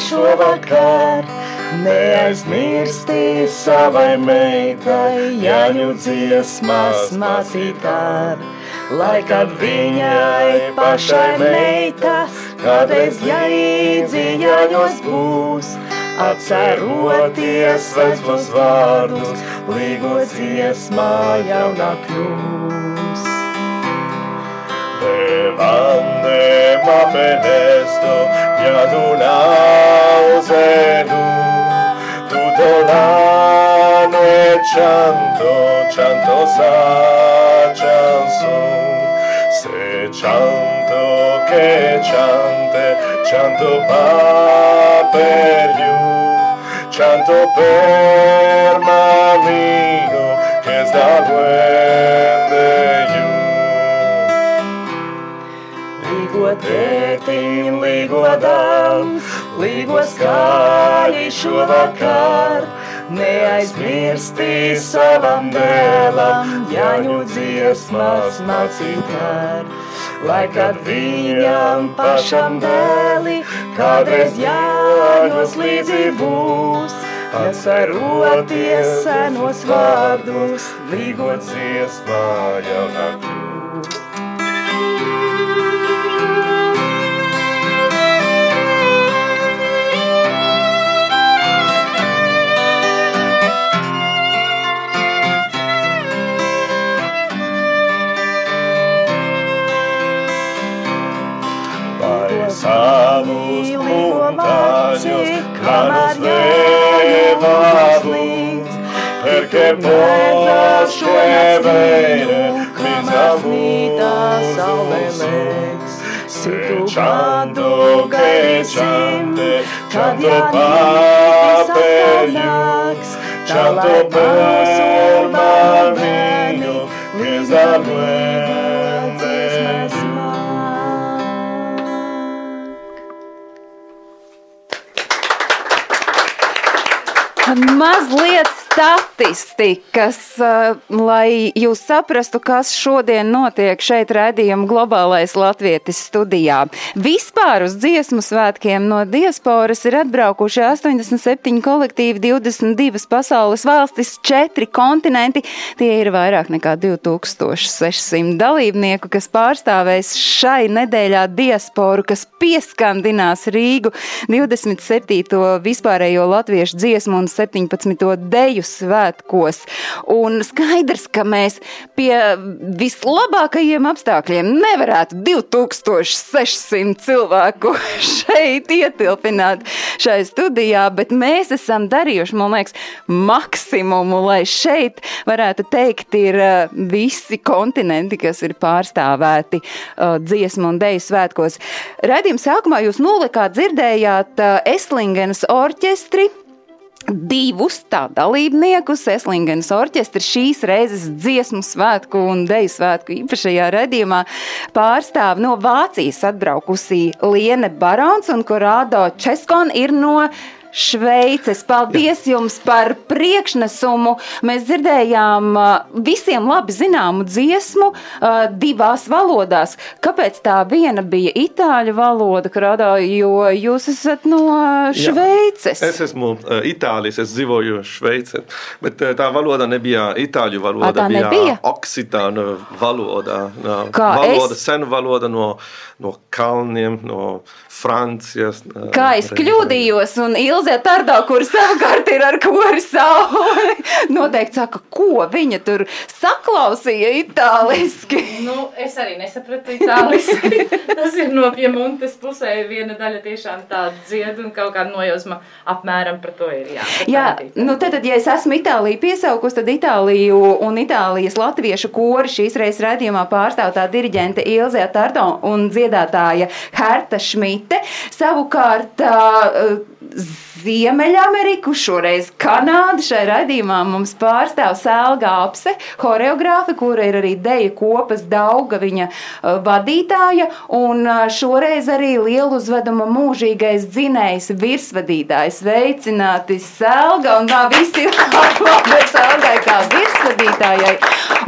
Šovakar. Neaizmirsti savai meitai, jaņu dziesmas mācītār. Lai kad viņai pašai meitas, kādreiz jāīdzi jaņos būs, atceroties vecos vārdus, līgo dziesmā jaunā kļūs. Levante esto, piadunause tu, tutto l'anno e cianto, cianto sa cianson, se cianto che ciante, cianto pa per you, cianto per mamino, che sta due Līgo tētiņ, līgo dāmas, līgo skaļi šovakar. Neaizmirsti savam dēlam, jāņu dziesmas mācītār. Lai kad viņam pašam dēli, kādreiz jāņos līdzi būs. Atceroties senos vārdus, līgo dziesmā jaunā savus montaños, claros levados, perché posso avere questa Se canto che cante, canto pa per you, canto per mamino, questa duende Mazliet statistikas, eh, lai jūs saprastu, kas šodien notiek šeit redzījuma globālais latvietis studijā. Vispār uz dziesmu svētkiem no diasporas ir atbraukuši 87 kolektīvi, 22 pasaules valstis, 4 kontinenti. Tie ir vairāk nekā 2600 dalībnieku, kas pārstāvēs šai nedēļā diasporu, kas pieskandinās Rīgu 27. vispārējo latviešu dziesmu un 17. deju svētkos. Un skaidrs, ka mēs pie vislabākajiem apstākļiem nevarētu 2600 cilvēku šeit ietilpināt šai studijā, bet mēs esam darījuši, man liekas, maksimumu, lai šeit varētu teikt, ir visi kontinenti, kas ir pārstāvēti uh, dziesmu un deju svētkos. Redījuma sākumā jūs nolikāt dzirdējāt uh, Eslingenas orķestri divus tā dalībniekus. Eslingenas orķestris šīs reizes dziesmu svētku un deju svētku īpašajā redzījumā pārstāv no Vācijas atbraukusī Liene Barons un Korādo Českon ir no Šveices. Paldies Jā. jums par priekšnesumu. Mēs dzirdējām visiem labi zināmu dziesmu divās valodās. Kāpēc tā viena bija itāļu valoda, Kradā, jo jūs esat no Šveices? Jā, es esmu uh, itālis, es dzīvoju Šveicē, bet uh, tā valoda nebija itāļu valoda, A, tā bija nebija? oksitāna valoda. Uh, Kā valoda, es? sena valoda no, no kalniem, no Francijas. Uh, Kā es kļūdījos, un Ilze Tardo, kur savukārt ir ar kori sauli noteikti saka, ko viņa tur saklausīja itāliski. Nu, es arī nesapratu itāliski. Tas ir no piemontes pusē. Viena daļa tiešām tāda dzied un kaut kāda nojausma apmēram par to ir. Jā, Jā, nu tad, tad, ja es esmu Itāliju piesaukusi, tad Itāliju un Itālijas latviešu kori šīs reizes redzījumā pārstāv tā diriģente Ilze Tarto un dziedātāja Herta Šmite. Savukārt uh, Ziemeļameriku, šoreiz Kanādu šai raidījumā mums pārstāv Sēlga Apse, horeogrāfe, kura ir arī deja kopas Dauga viņa uh, vadītāja, un uh, šoreiz arī lielu uzveduma mūžīgais dzinējs virsvadītājs. Veicināti Sēlga, un tā visi klāta Sēlgai kā virsvadītājai.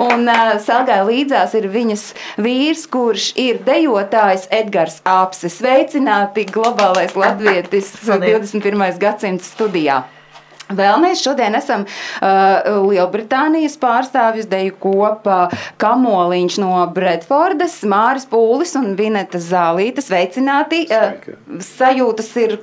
Un uh, Sēlgai līdzās ir viņas vīrs, kurš ir dejotājs Edgars Apse. Sveicināti globālais latvietis 21. Gadsimta studijā. Vēl mēs šodien esam uh, Lielbritānijas pārstāvjus deju kopā Kamoliņš no Bredfordas, Māris Pūlis un Vineta Zālītas. Sveicināti! Uh, sajūtas ir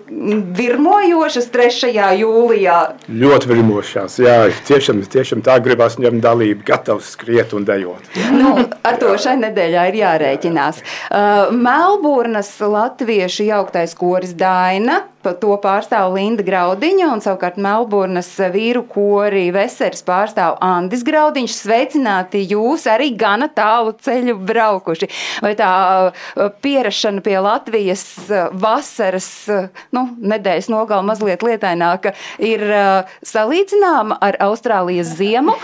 virmojošas 3. jūlijā. Ļoti virmošās. Jā, tiešām, tiešām tā gribās ņemt dalību, gatavs skriet un dejot. Nu, ar to šai nedēļā ir jārēķinās. Uh, Melburnas latviešu jauktais koris Daina. To pārstāv Linda Graudiņa, un savukārt Melburnas vīru kori Veseris pārstāv Andis Graudiņš. Sveicināti jūs arī gana tālu ceļu braukuši. Vai tā uh, pierašana pie Latvijas uh, vasaras, uh, nu, nedēļas nogala mazliet lietaināka, ir salīdzināma ar Austrālijas ziemu?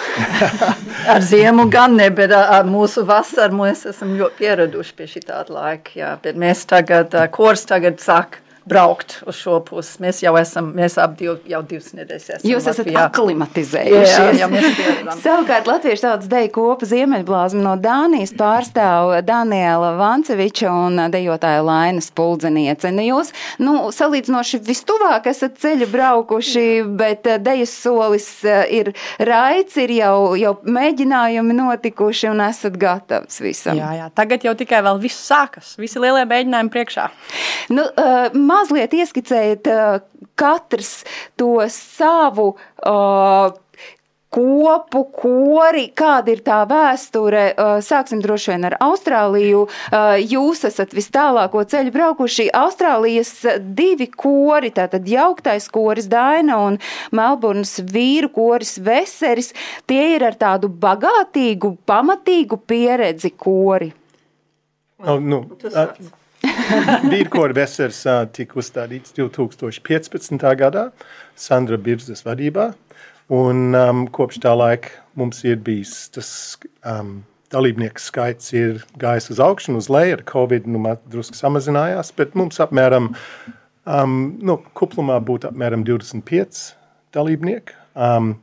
Ar ziemu gan ne, bet ar mūsu vasaru mēs esam ļoti pieraduši pie šī tāda laika. Jā, bet mēs tagad, ā, kurs tagad sāk braukt uz šo pusi. Mēs jau esam, mēs ap div, jau divas nedēļas esam Jūs esat Latvijā. aklimatizējušies. Jā, jā, pieredzam. Savukārt Latviešu tautas deju kopa Ziemeļblāzma no Dānijas pārstāv Daniela Vanceviča un dejotāja Lainas Puldzeniece. Nu, jūs, nu, salīdzinoši vistuvāk esat ceļu braukuši, bet eh, dejas solis eh, ir raids, ir jau, jau mēģinājumi notikuši un esat gatavs visam. Jā, jā, tagad jau tikai vēl viss sākas. Visi lielie mēģinājumi priekšā. Nu, uh, mazliet ieskicējiet uh, katrs to savu. Uh, Kopu, kori, kāda ir tā vēsture? Uh, Sāksim droši vien ar Austrāliju. Jūs esat vis tālāko ceļu braukuši. Austrālijas divi kori, tātad jauktais koris Daina un Melburnas vīru koris Veseris, tie ir ar tādu bagātīgu, pamatīgu pieredzi kori. Oh, nu, Vīrkora Vesers ā, tika uzstādīts 2015. gadā Sandra Birzes vadībā, un um, kopš tā laika mums ir bijis tas um, dalībnieku skaits ir gājis uz augšu un uz leju, ar Covid nu, drusku samazinājās, bet mums apmēram, um, nu, kuplumā būtu apmēram 25 dalībnieki. Um,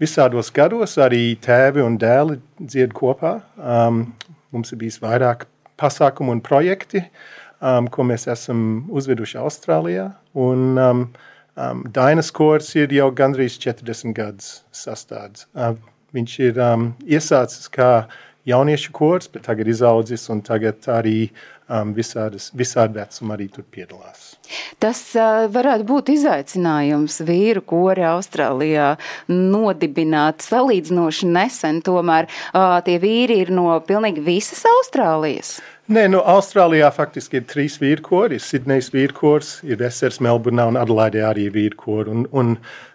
visādos gados arī tēvi un dēli dzied kopā. Um, mums ir bijis vairāk pasākumu un projekti, um, ko mēs esam uzveduši Austrālijā. Un, um, um, Dainas kors ir jau gandrīz 40 gadus sastāvs. Uh, viņš ir um, iesācis kā jauniešu kors, bet tagad izaudzis un tagad arī um, visādas, visādi vecumi arī tur piedalās. Tas uh, varētu būt izaicinājums vīru kori Austrālijā nodibināt salīdzinoši nesen. Tomēr uh, tie vīri ir no pilnīgi visas Austrālijas. Nē, nu, Austrālijā faktiski ir trīs vīrkori. Ir Sidnejas vīrkors, ir Vesers, Melburnā un Adelaidē arī vīrkori. Un, un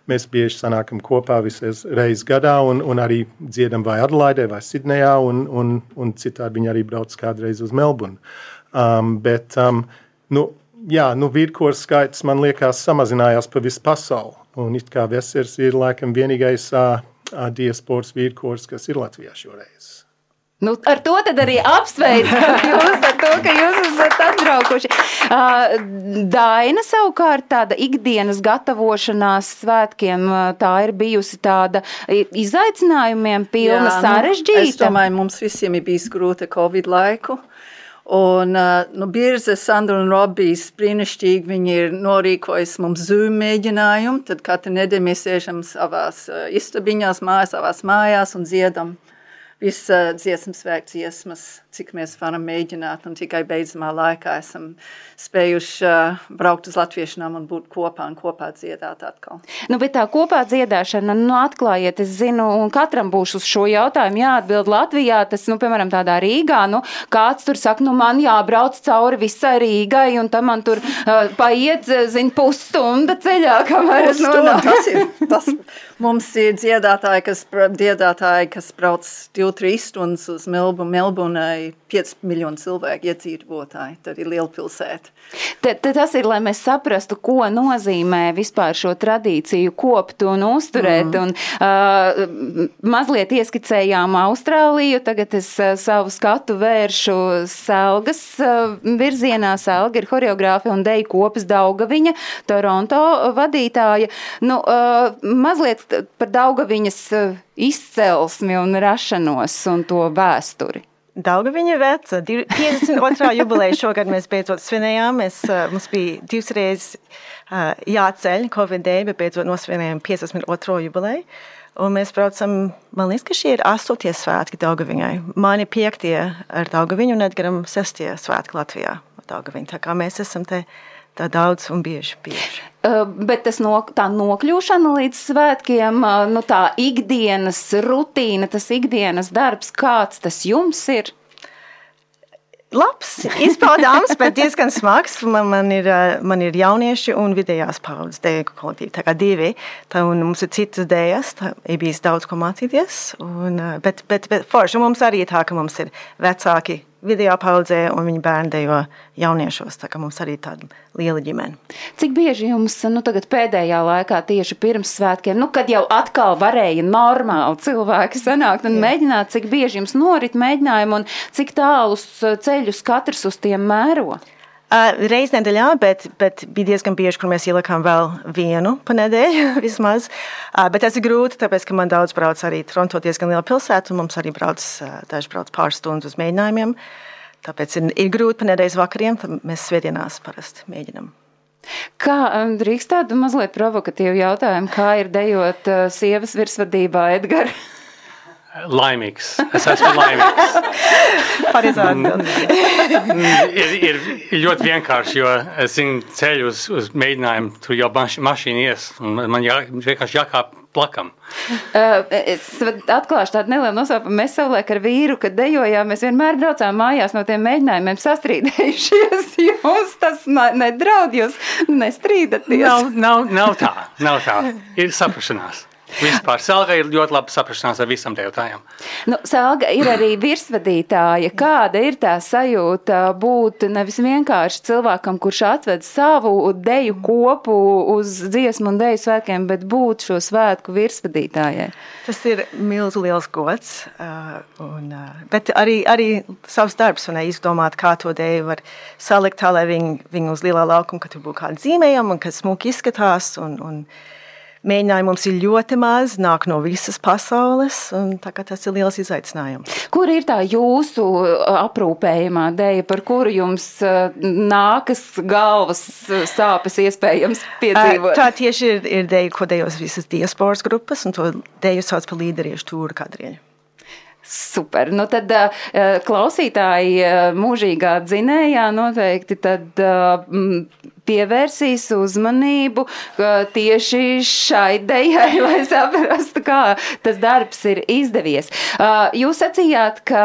mēs bieži sanākam kopā visas reizes gadā un, un arī dziedam vai Adelaidē vai Sidnejā un, un, un citādi viņi arī brauc kādreiz uz Melburnu. Um, bet, um, nu, jā, nu, vīrkors skaits man liekas samazinājās pa visu pasauli. Un it kā Vesers ir laikam vienīgais uh, diasporas vīrkors, kas ir Latvijā šoreiz. Nu, ar to arī apsveicu jūs ar to, ka jūs esat atbraukuši. Daina savukārt tāda ikdienas gatavošanās svētkiem, tā ir bijusi tāda izaicinājumiem pilna, Jā, nu, Es sarežģīta. domāju, mums visiem ir bijis grūti Covid laiku. Un, nu, Birze, Sandra un Robijs brīnišķīgi viņi ir norīkojuši mums Zoom mēģinājumu. Tad katru nedēļu mēs sēžam savās istabiņās, mājās, savās mājās un dziedam visa dziesmas svētku dziesmas, cik mēs varam mēģināt, un tikai beidzamā laikā esam spējuši uh, braukt uz latviešanām un būt kopā un kopā dziedāt atkal. Nu, bet tā kopā dziedāšana, nu, atklājiet, es zinu, un katram būs uz šo jautājumu jāatbild Latvijā. Tas, nu, piemēram, tādā Rīgā, nu, kāds tur saka, nu, man jābrauc cauri visai Rīgai, un tam man tur uh, paiet, zin, pusstunda ceļā, kamēr es nonāku. Tas ir, tas mums ir dziedātāji, kas, dziedātāji, kas brauc 2-3 stundas uz Melbu, Melbunai, 5 miljonu cilvēku iedzīvotāji, tad ir liela pilsēta. Te, te tas ir, lai mēs saprastu, ko nozīmē vispār šo tradīciju kopt un uzturēt. Mm. Un, uh, mazliet ieskicējām Austrāliju, tagad es uh, savu skatu vēršu Selgas uh, virzienā. Selga ir horeogrāfa un deju kopas Daugaviņa, Toronto vadītāja. Nu, uh, mazliet par Daugaviņas uh, izcelsmi un rašanos un to vēsturi. Daugaviņa veca, div- 52. jubileja šogad mēs beidzot svinējām. Mēs, uh, mums bija divas reizes uh, jāceļ Covid dēļ, bet beidzot nosvinējām 52. jubileju. Un mēs braucam, man liekas, ka šie ir astotie svētki Daugaviņai. Mani piektie ar Daugaviņu un Edgaram sestie svētki Latvijā ar Daugaviņu. Tā kā mēs esam te tā daudz un bieži, bieži. Uh, Bet tas no, tā nokļūšana līdz svētkiem, uh, nu, tā ikdienas rutīna, tas ikdienas darbs, kāds tas jums ir? labs, izpaudāms, bet diezgan smags. Man, man, ir, eh, man ir jaunieši un vidējās paudzes dēļu kolektīvi. Tā kā divi, tā, un mums ir citas dēļas, ir bijis daudz ko mācīties. Un, eh, bet, bet, bet forši mums arī tā, ka mums ir vecāki vidējā paudzē un viņa bērni dejo jauniešos. Tā kā mums arī tāda liela ģimene. Cik bieži jums nu, tagad pēdējā laikā, tieši pirms svētkiem, nu, kad jau atkal varēja normāli cilvēki sanākt un mēģināt, cik bieži jums norit mēģinājumi un cik tālus uh, ceļus katrs uz tiem mēro? Uh, Reiz nedēļā, bet, bet bija diezgan bieži, kur mēs ielikām vēl vienu pa nedēļu vismaz. Uh, bet tas ir grūti, tāpēc, ka man daudz brauc arī Toronto diezgan liela pilsēta, un mums arī brauc, uh, daži brauc pāris stundas uz mēģinājumiem. Tāpēc ir, ir grūti pa nedēļas vakariem, tad mēs svētdienās parasti mēģinām. Kā drīkst tādu mazliet provokatīvu jautājumu, kā ir dejot uh, sievas virsvadībā, Edgars? Laimīgs. Es esmu laimīgs. Pareizā ir, ir, ir ļoti vienkārši, jo es zinu ceļu uz, uz mēģinājumu, tur jau maš, mašīna ies, un man jā, vienkārši jākāp plakam. Uh, es atklāšu tādu nelielu nosaukumu. Mēs savulaik ar vīru, kad dejojām, mēs vienmēr braucām mājās no tiem mēģinājumiem sastrīdējušies. Jums tas ne- nedraud, jūs nestrīdaties. Nav, nav, nav tā, nav tā. Ir saprašanās. Vispār Selga ir ļoti laba saprašanās ar visam dejotājiem. Nu, Sāga ir arī virsvadītāja. Kāda ir tā sajūta būt nevis vienkārši cilvēkam, kurš atved savu deju kopu uz dziesmu un deju svētkiem, bet būt šo svētku virsvadītājai? Tas ir milzīgs liels gods. Uh, un, uh, bet arī, arī savs darbs, un izdomāt, kā to dēļ var salikt tā, lai viņi, viņi uz lielā laukuma, ka tur būtu kāda zīmējuma un ka smuki izskatās. Un, un mēģinājumi mums ir ļoti maz, nāk no visas pasaules, un tas ir liels izaicinājums. Kur ir tā jūsu aprūpējumā dēļa, par kuru jums uh, nākas galvas uh, sāpes iespējams piedzīvot? Uh, Tā tieši ir, ir dēļ, ko dejos visas diasporas grupas, un to dēļu sauc par līderiešu tūru kadrieļu. Super. Nu tad uh, klausītāji uh, mūžīgā dzinējā noteikti tad pievērsīs uzmanību tieši šai dejai, lai saprastu, kā tas darbs ir izdevies. Jūs sacījāt, ka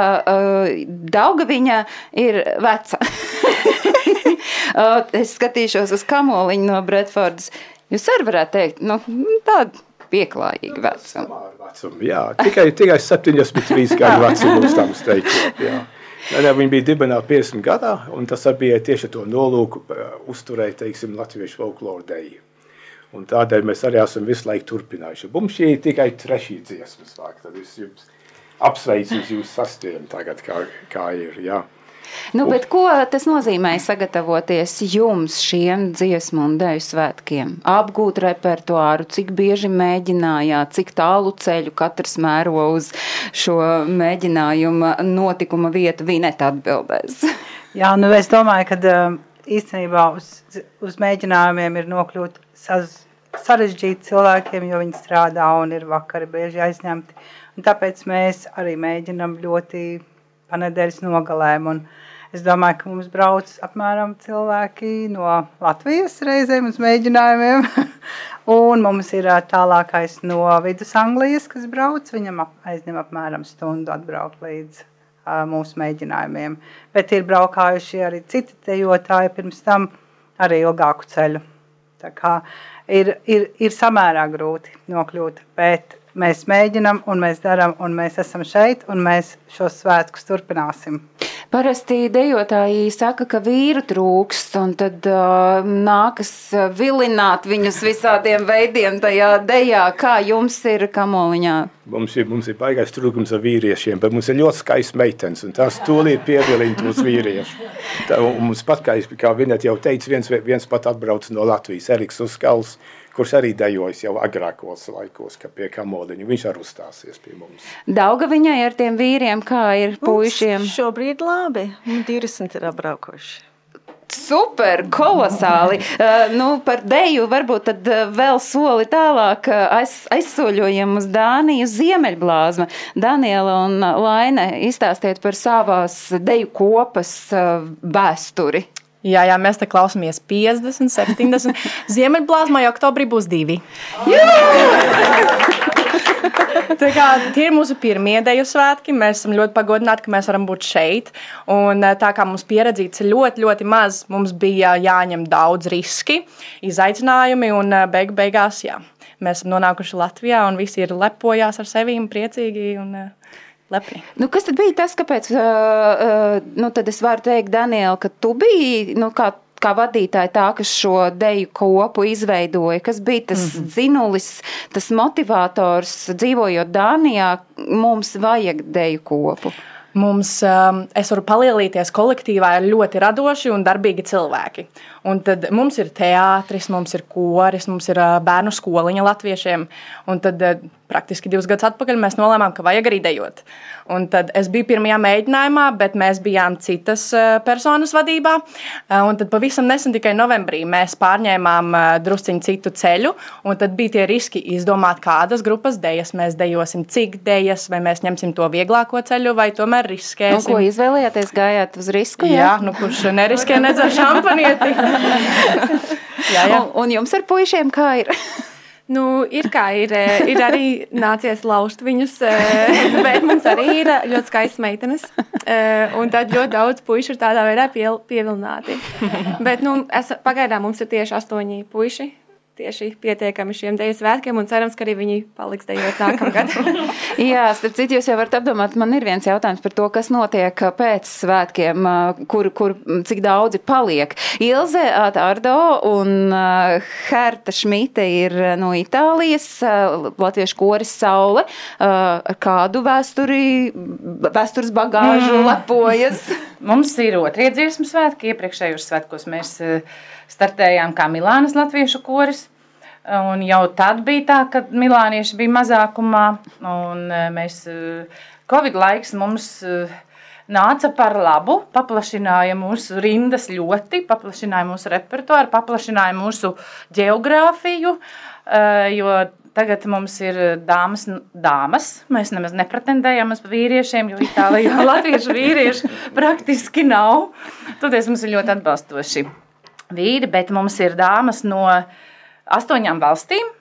Daugaviņa ir veca. Es skatīšos uz kamoliņu no Bredfordas. Jūs arī varētu teikt, nu, tādu pieklājīgu vecumu. Vecumu. Jā, tikai, tikai 73 gadu vecumā mums tam steigta. Nē, nē, viņi bija dibināti 50 gadā, un tas bija tieši to nolūku uh, uzturēt, teiksim, latviešu folkloru deju. Un tādēļ mēs arī esam visu laiku turpinājuši. Mums šī ir tikai trešā dziesmas vārka. Tad es jums apsveicu uz jūsu sastāviem tagad, kā, kā ir. Jā. Nu, bet ko tas nozīmē sagatavoties jums šiem dziesmu un dēļu svētkiem? Apgūt repertuāru, cik bieži mēģinājāt, cik tālu ceļu katrs mēro uz šo mēģinājuma notikuma vietu, Vineta atbildēs. Jā, nu es domāju, ka um, īstenībā uz, uz mēģinājumiem ir nokļūt saz, sarežģīti cilvēkiem, jo viņi strādā un ir vakari bieži aizņemti. Un tāpēc mēs arī mēģinam ļoti panedēļas nogalēm. Un es domāju, ka mums brauc apmēram cilvēki no Latvijas reizēm uz mēģinājumiem. un mums ir tālākais no Vidus Anglijas, kas brauc. Viņam ap, aizņem apmēram stundu atbraukt līdz ā, mūsu mēģinājumiem. Bet ir braukājuši arī citi dejotāji pirms tam arī ilgāku ceļu. Tā kā ir, ir, ir samērā grūti nokļūt, bet mēs mēģinam, un mēs darām, un mēs esam šeit, un mēs šos svētkus turpināsim. Parasti dejotāji saka, ka vīru trūkst, un tad uh, nākas uh, vilināt viņus visādiem veidiem tajā dejā. Kā jums ir kamoliņā? Mums ir, mums ir baigais trūkums ar vīriešiem, bet mums ir ļoti skaists meitenes, un tās tūlīt pievilina tos vīriešus. Tā, mums pat, kā, kā Vineta jau teica, viens, viens pat atbrauc no Latvijas, Eriks Uzskals, kurš arī dejojas jau agrākos laikos, ka pie kamoliņa viņš arī uzstāsies pie mums. Dauga viņai ar tiem vīriem, kā ir puišiem? Mums šobrīd labi. Mums 20 ir apbraukuši. Super, kolosāli. Uh, nu, par deju varbūt tad uh, vēl soli tālāk uh, aiz, aizsoļojam uz Dāniju Ziemeļblāzma. Daniela un Laine, izstāstiet par savās deju kopas uh, vēsturi. Jā, jā, mēs te klausāmies 50, 70. Ziemeļblāzmā jau oktobrī būs divi. Tā kā, tie ir mūsu pirmie deju svētki. Mēs esam ļoti pagodināti, ka mēs varam būt šeit. Un, eh, tā kā mums pieredzīts ļoti, ļoti maz, mums bija jāņem daudz riski, izaicinājumi un eh, beigu beigās jā. Mēs esam nonākuši Latvijā un visi ir lepojās ar sevi, priecīgi un eh, lepni. Nu, kas tad bija tas, kāpēc, uh, uh, nu, tad es varu teikt, Daniela, ka tu biji, nu, kā kā vadītāja tā, kas šo deju kopu izveidoja, kas bija tas mm -hmm. dzinulis, tas motivators dzīvojot Dānijā, mums vajag deju kopu. Mums, um, es varu palielīties kolektīvā, ir ļoti radoši un darbīgi cilvēki. Un tad mums ir teātris, mums ir koris, mums ir bērnu skoliņa latviešiem. Un tad praktiski divus gadus atpakaļ mēs nolēmām, ka vajag arī dejot. Un tad es biju pirmajā mēģinājumā, bet mēs bijām citas personas vadībā. Un tad pavisam nesen, tikai novembrī, mēs pārņēmām drusciņu citu ceļu. Un tad bija tie riski izdomāt, kādas grupas dejas mēs dejosim, cik dejas, vai mēs ņemsim to vieglāko ceļu, vai tomēr riskēsim. Nu, ko izvēlējāties? Gājāt uz risku? Jā, jā nu kurš neriskē nedzer šampanieti. jā, jā. Un, un jums ar puišiem kā ir? Nu, ir kā ir, ir arī nācies lauzt viņus, bet mums arī ir ļoti skaistas meitenes. Un tad ļoti daudz puišu ir tādā veidā pievilināti. Bet nu, es, pagaidām mums ir tieši astoņi puiši tieši pietiekami šiem dēļu svētkiem, un cerams, ka arī viņi paliks dejot nākamgad. Jā, starp citu, jūs jau varat apdomāt, man ir viens jautājums par to, kas notiek pēc svētkiem, kur, kur cik daudzi paliek. Ilze Ārdo un Herta Šmite ir no Itālijas, latviešu koris Saule, ar kādu vēsturi, vēstures bagāžu mm. lepojas. Mums ir otrie dziesmu svētki, iepriekšējos svētkos mēs startējām kā Milānas latviešu koris. Un jau tad bija tā, ka milānieši bija mazākumā, un e, mēs e, Covid laiks mums e, nāca par labu, paplašināja mūsu rindas ļoti, paplašināja mūsu repertuāru, paplašināja mūsu geogrāfiju, jo Tagad mums ir dāmas, dāmas. Mēs nemaz nepretendējam uz vīriešiem, jo Itālijā latviešu vīriešu praktiski nav. Toties mums ir ļoti atbalstoši vīri, bet mums ir dāmas no astoņām valstīm.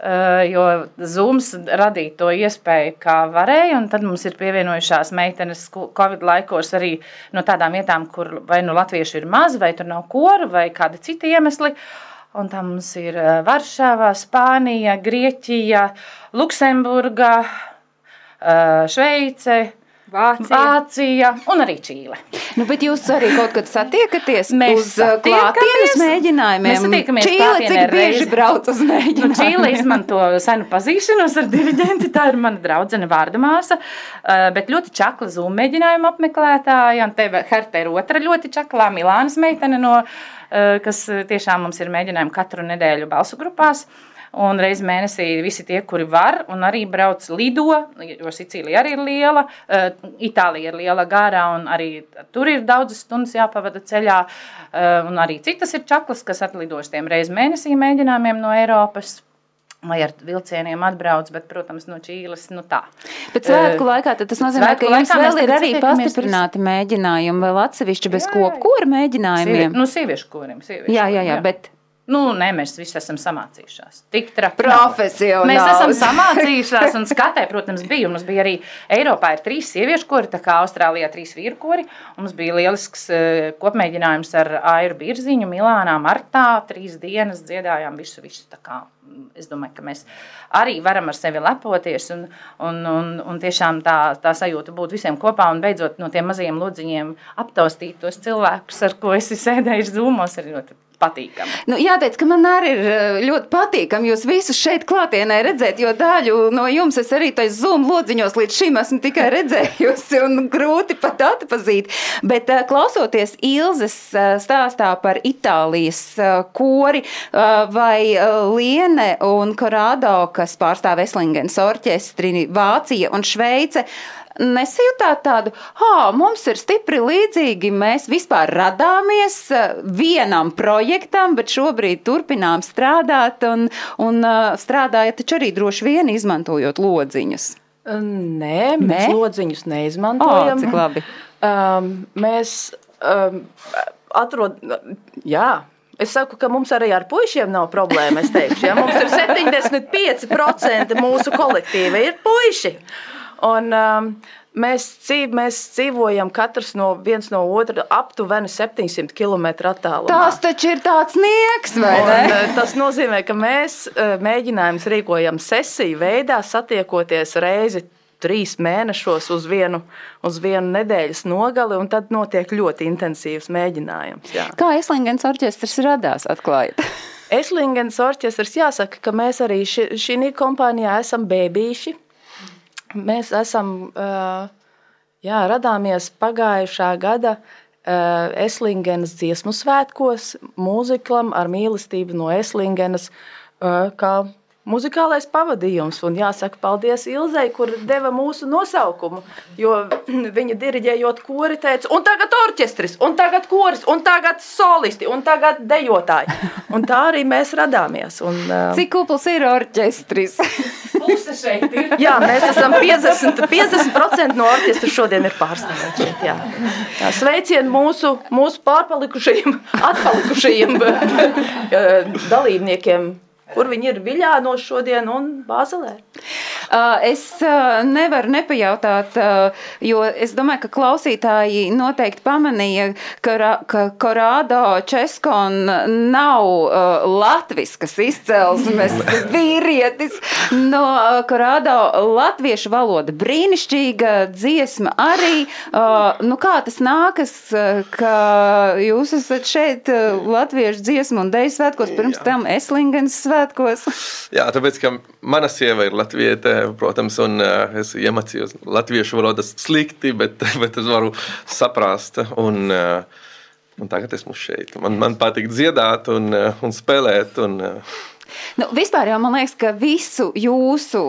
Uh, jo Zooms radīja to iespēju, kā varēja, un tad mums ir pievienojušās meitenes Covid laikos arī no tādām vietām, kur vai nu latvieši ir maz, vai tur nav koru, vai kādi citi iemesli. Un tam mums ir uh, Varšava, Spānija, Grieķija, Luksemburga, uh, Šveice, Vācija. Vācija un arī Čīle. Nu, bet jūs arī kaut kad satiekaties Mēs uz uh, klātienes mēģinājumiem. Mēs satiekamies Čīle, cik bieži reizi. brauc uz Nu, mēģinājumiem? Čīle izmanto senu pazīšanos ar diriģenti. Tā ir mana draudzene vārda māsa, uh, bet ļoti čakla zūmu mēģinājuma apmeklētāja. Un te Herta ir otra ļoti čaklā Milānas meitene, no, uh, kas tiešām mums ir mēģinājumi katru nedēļu balsu grupās. Un reizē mēnesī visi tie, kuri var, un arī brauc lido, jo Sicīlija arī ir liela, uh, Itālija ir liela gārā, un arī tur ir daudzas stundas jāpavada ceļā. Uh, un arī citas ir čaklas, kas atlidojas tiem reizē mēnesī mēģinājumiem no Eiropas. Vai ar vilcieniem atbrauc, bet, protams, no Čīles nu tā. Bet svētku laikā tas nozīmē, ka jums mēs vēl ir arī pastiprināti mēģinājumi, vēl atsevišķi bez kopkora Sievi, mēģinājumiem. nu, sieviešu. Sieviešu Jā, jā, jā, korim, bet Nu, nē, mēs visi esam samācījušās. Tik traki. nav. Profesionāls. Mēs esam samācījušās, un skatē, protams, bija. Mums bija arī Eiropā ir trīs sieviešu kori, tā kā Austrālijā trīs vīru kori. Mums bija lielisks eh, kopmēģinājums ar Airu Birziņu, Milānā, Martā. Trīs dienas dziedājām visu, visu. kā, mm, Es domāju, ka mēs arī varam ar sevi lepoties un, un, un, un tiešām tā, tā sajūta būt visiem kopā un beidzot no tiem mazajiem lodziņiem aptaustīt tos cilvēkus, ar ko esi sēdējis zūmos, ir ļoti patīkami. Nu, jāteic, ka man arī ir eh, ļoti patīkami jūs visus šeit klātienē redzēt, jo daļu no jums es arī tajos zūmu lodziņos līdz šim esmu tikai redzējusi un grūti pat atpazīt. Bet eh, klausoties Ilzes eh, stāstā par Itālijas kori vai Liene un Korādo, kas pārstāv Eslingens orķestri, Vācija un Šveice, nesajūtāt tādu, ah, mums ir stipri līdzīgi, mēs vispār radāmies eh, vienam projektam, bet šobrīd turpinām strādāt un, un eh, strādājat taču arī droši vien izmantojot lodziņus. Nē, mēs Nē? lodziņus neizmantojam. Ā, cik labi. Um, mēs um, atrodam, jā. Es saku, ka mums arī ar puikiem nav problēma. Teikšu, ja mums ir 75% mūsu kolektīva ir puiši. Un, um, mēs, dzīv, mēs dzīvojam katrs no viens no otra aptuveni 700 km attālumā. Tas taču ir tāds nieks, vai Un, ne? eh, tas nozīmē, ka mēs eh, mēģinājumus rīkojam sesiju veidā, satiekoties reizi trīs mēnešos uz vienu, uz vienu nedēļas nogali, un tad notiek ļoti intensīvs mēģinājums. Jā. Kā Eslingens orķestris radās, atklājot? Eslingens orķestris jāsaka, ka mēs arī ši, šī kompānijā esam bēbīši. Mēs esam, jā, radāmies pagājušā gada Eslingenas dziesmu svētkos, mūziklam ar mīlestību no Eslingenas, kā muzikālais pavadījums. Un jāsaka paldies Ilzei, kur deva mūsu nosaukumu, jo viņa diriģējot kori teica, un tagad orķestris, un tagad koris, un tagad solisti, un tagad dejotāji. Un tā arī mēs radāmies. Un, uh, Cik kupls ir orķestris? Puse šeit ir. Jā, mēs esam 50%, 50 no orķestra šodien ir pārstāvēti šeit. Jā. Jā, sveicien mūsu, mūsu pārpalikušajiem, atpalikušajiem eh, dalībniekiem, kur viņi ir Viļāno šodien un Bāzelē. Es nevaru nepajautāt, jo es domāju, ka klausītāji noteikti pamanīja, ka, ka Korādo Českon nav latviskas izcelsmes vīrietis. No Korādo latviešu valoda brīnišķīga dziesma arī. Nu, kā tas nākas, ka jūs esat šeit latviešu dziesmu un deju svētkos, pirms tam Eslingens svētkos? Jā, tāpēc, ka mana sieva ir latviete, protams, un uh, es iemācījos latviešu valodu slikti, bet, bet es varu saprast. Un, uh, un tagad esmu šeit. Man, man patīk dziedāt un, uh, un spēlēt. Un, Nu, vispār jau man liekas, ka visu jūsu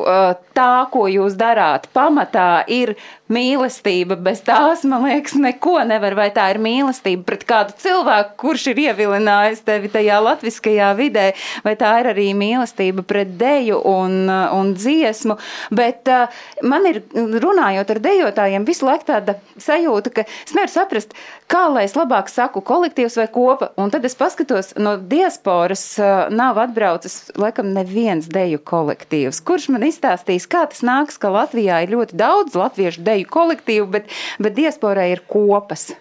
tā, ko jūs darāt, pamatā ir mīlestība. Bez tās, man liekas, neko nevar. Vai tā ir mīlestība pret kādu cilvēku, kurš ir ievilinājis tevi tajā latviskajā vidē, vai tā ir arī mīlestība pret deju un, un dziesmu. Bet uh, man ir, runājot ar dejotājiem, visu laiku tāda sajūta, ka es nevaru saprast, kā lai es labāk saku kolektīvs vai kopa. Un tad es paskatos, no diasporas uh, nav atbraucis laikam neviens deju kolektīvs. Kurš man izstāstīs, kā tas nāks, ka Latvijā ir ļoti daudz latviešu deju kolektīvu, bet, bet diasporā ir kopas.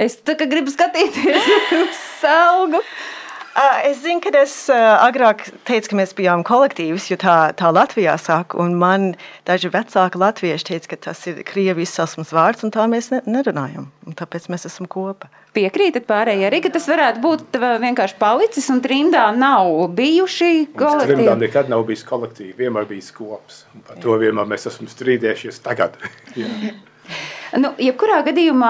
Es gribu skatīties uz salgu. Es zinu, ka es agrāk teicu, ka mēs bijām kolektīvs, jo tā, tā Latvijā un man daži vecāki latvieši teica, ka tas ir krievi izcelsmes vārds, un tā mēs ne, nerunājam. Un tāpēc mēs esam kopā. Piekrītat pārējie arī, ka tas varētu būt vienkārši palicis un trimdā nav bijuši Trimdā kolektīvi. nekad nav bijis kolektīvi, vienmēr bijis kops. Par to vienmēr mēs esam strīdējušies tagad. Nu, jebkurā gadījumā,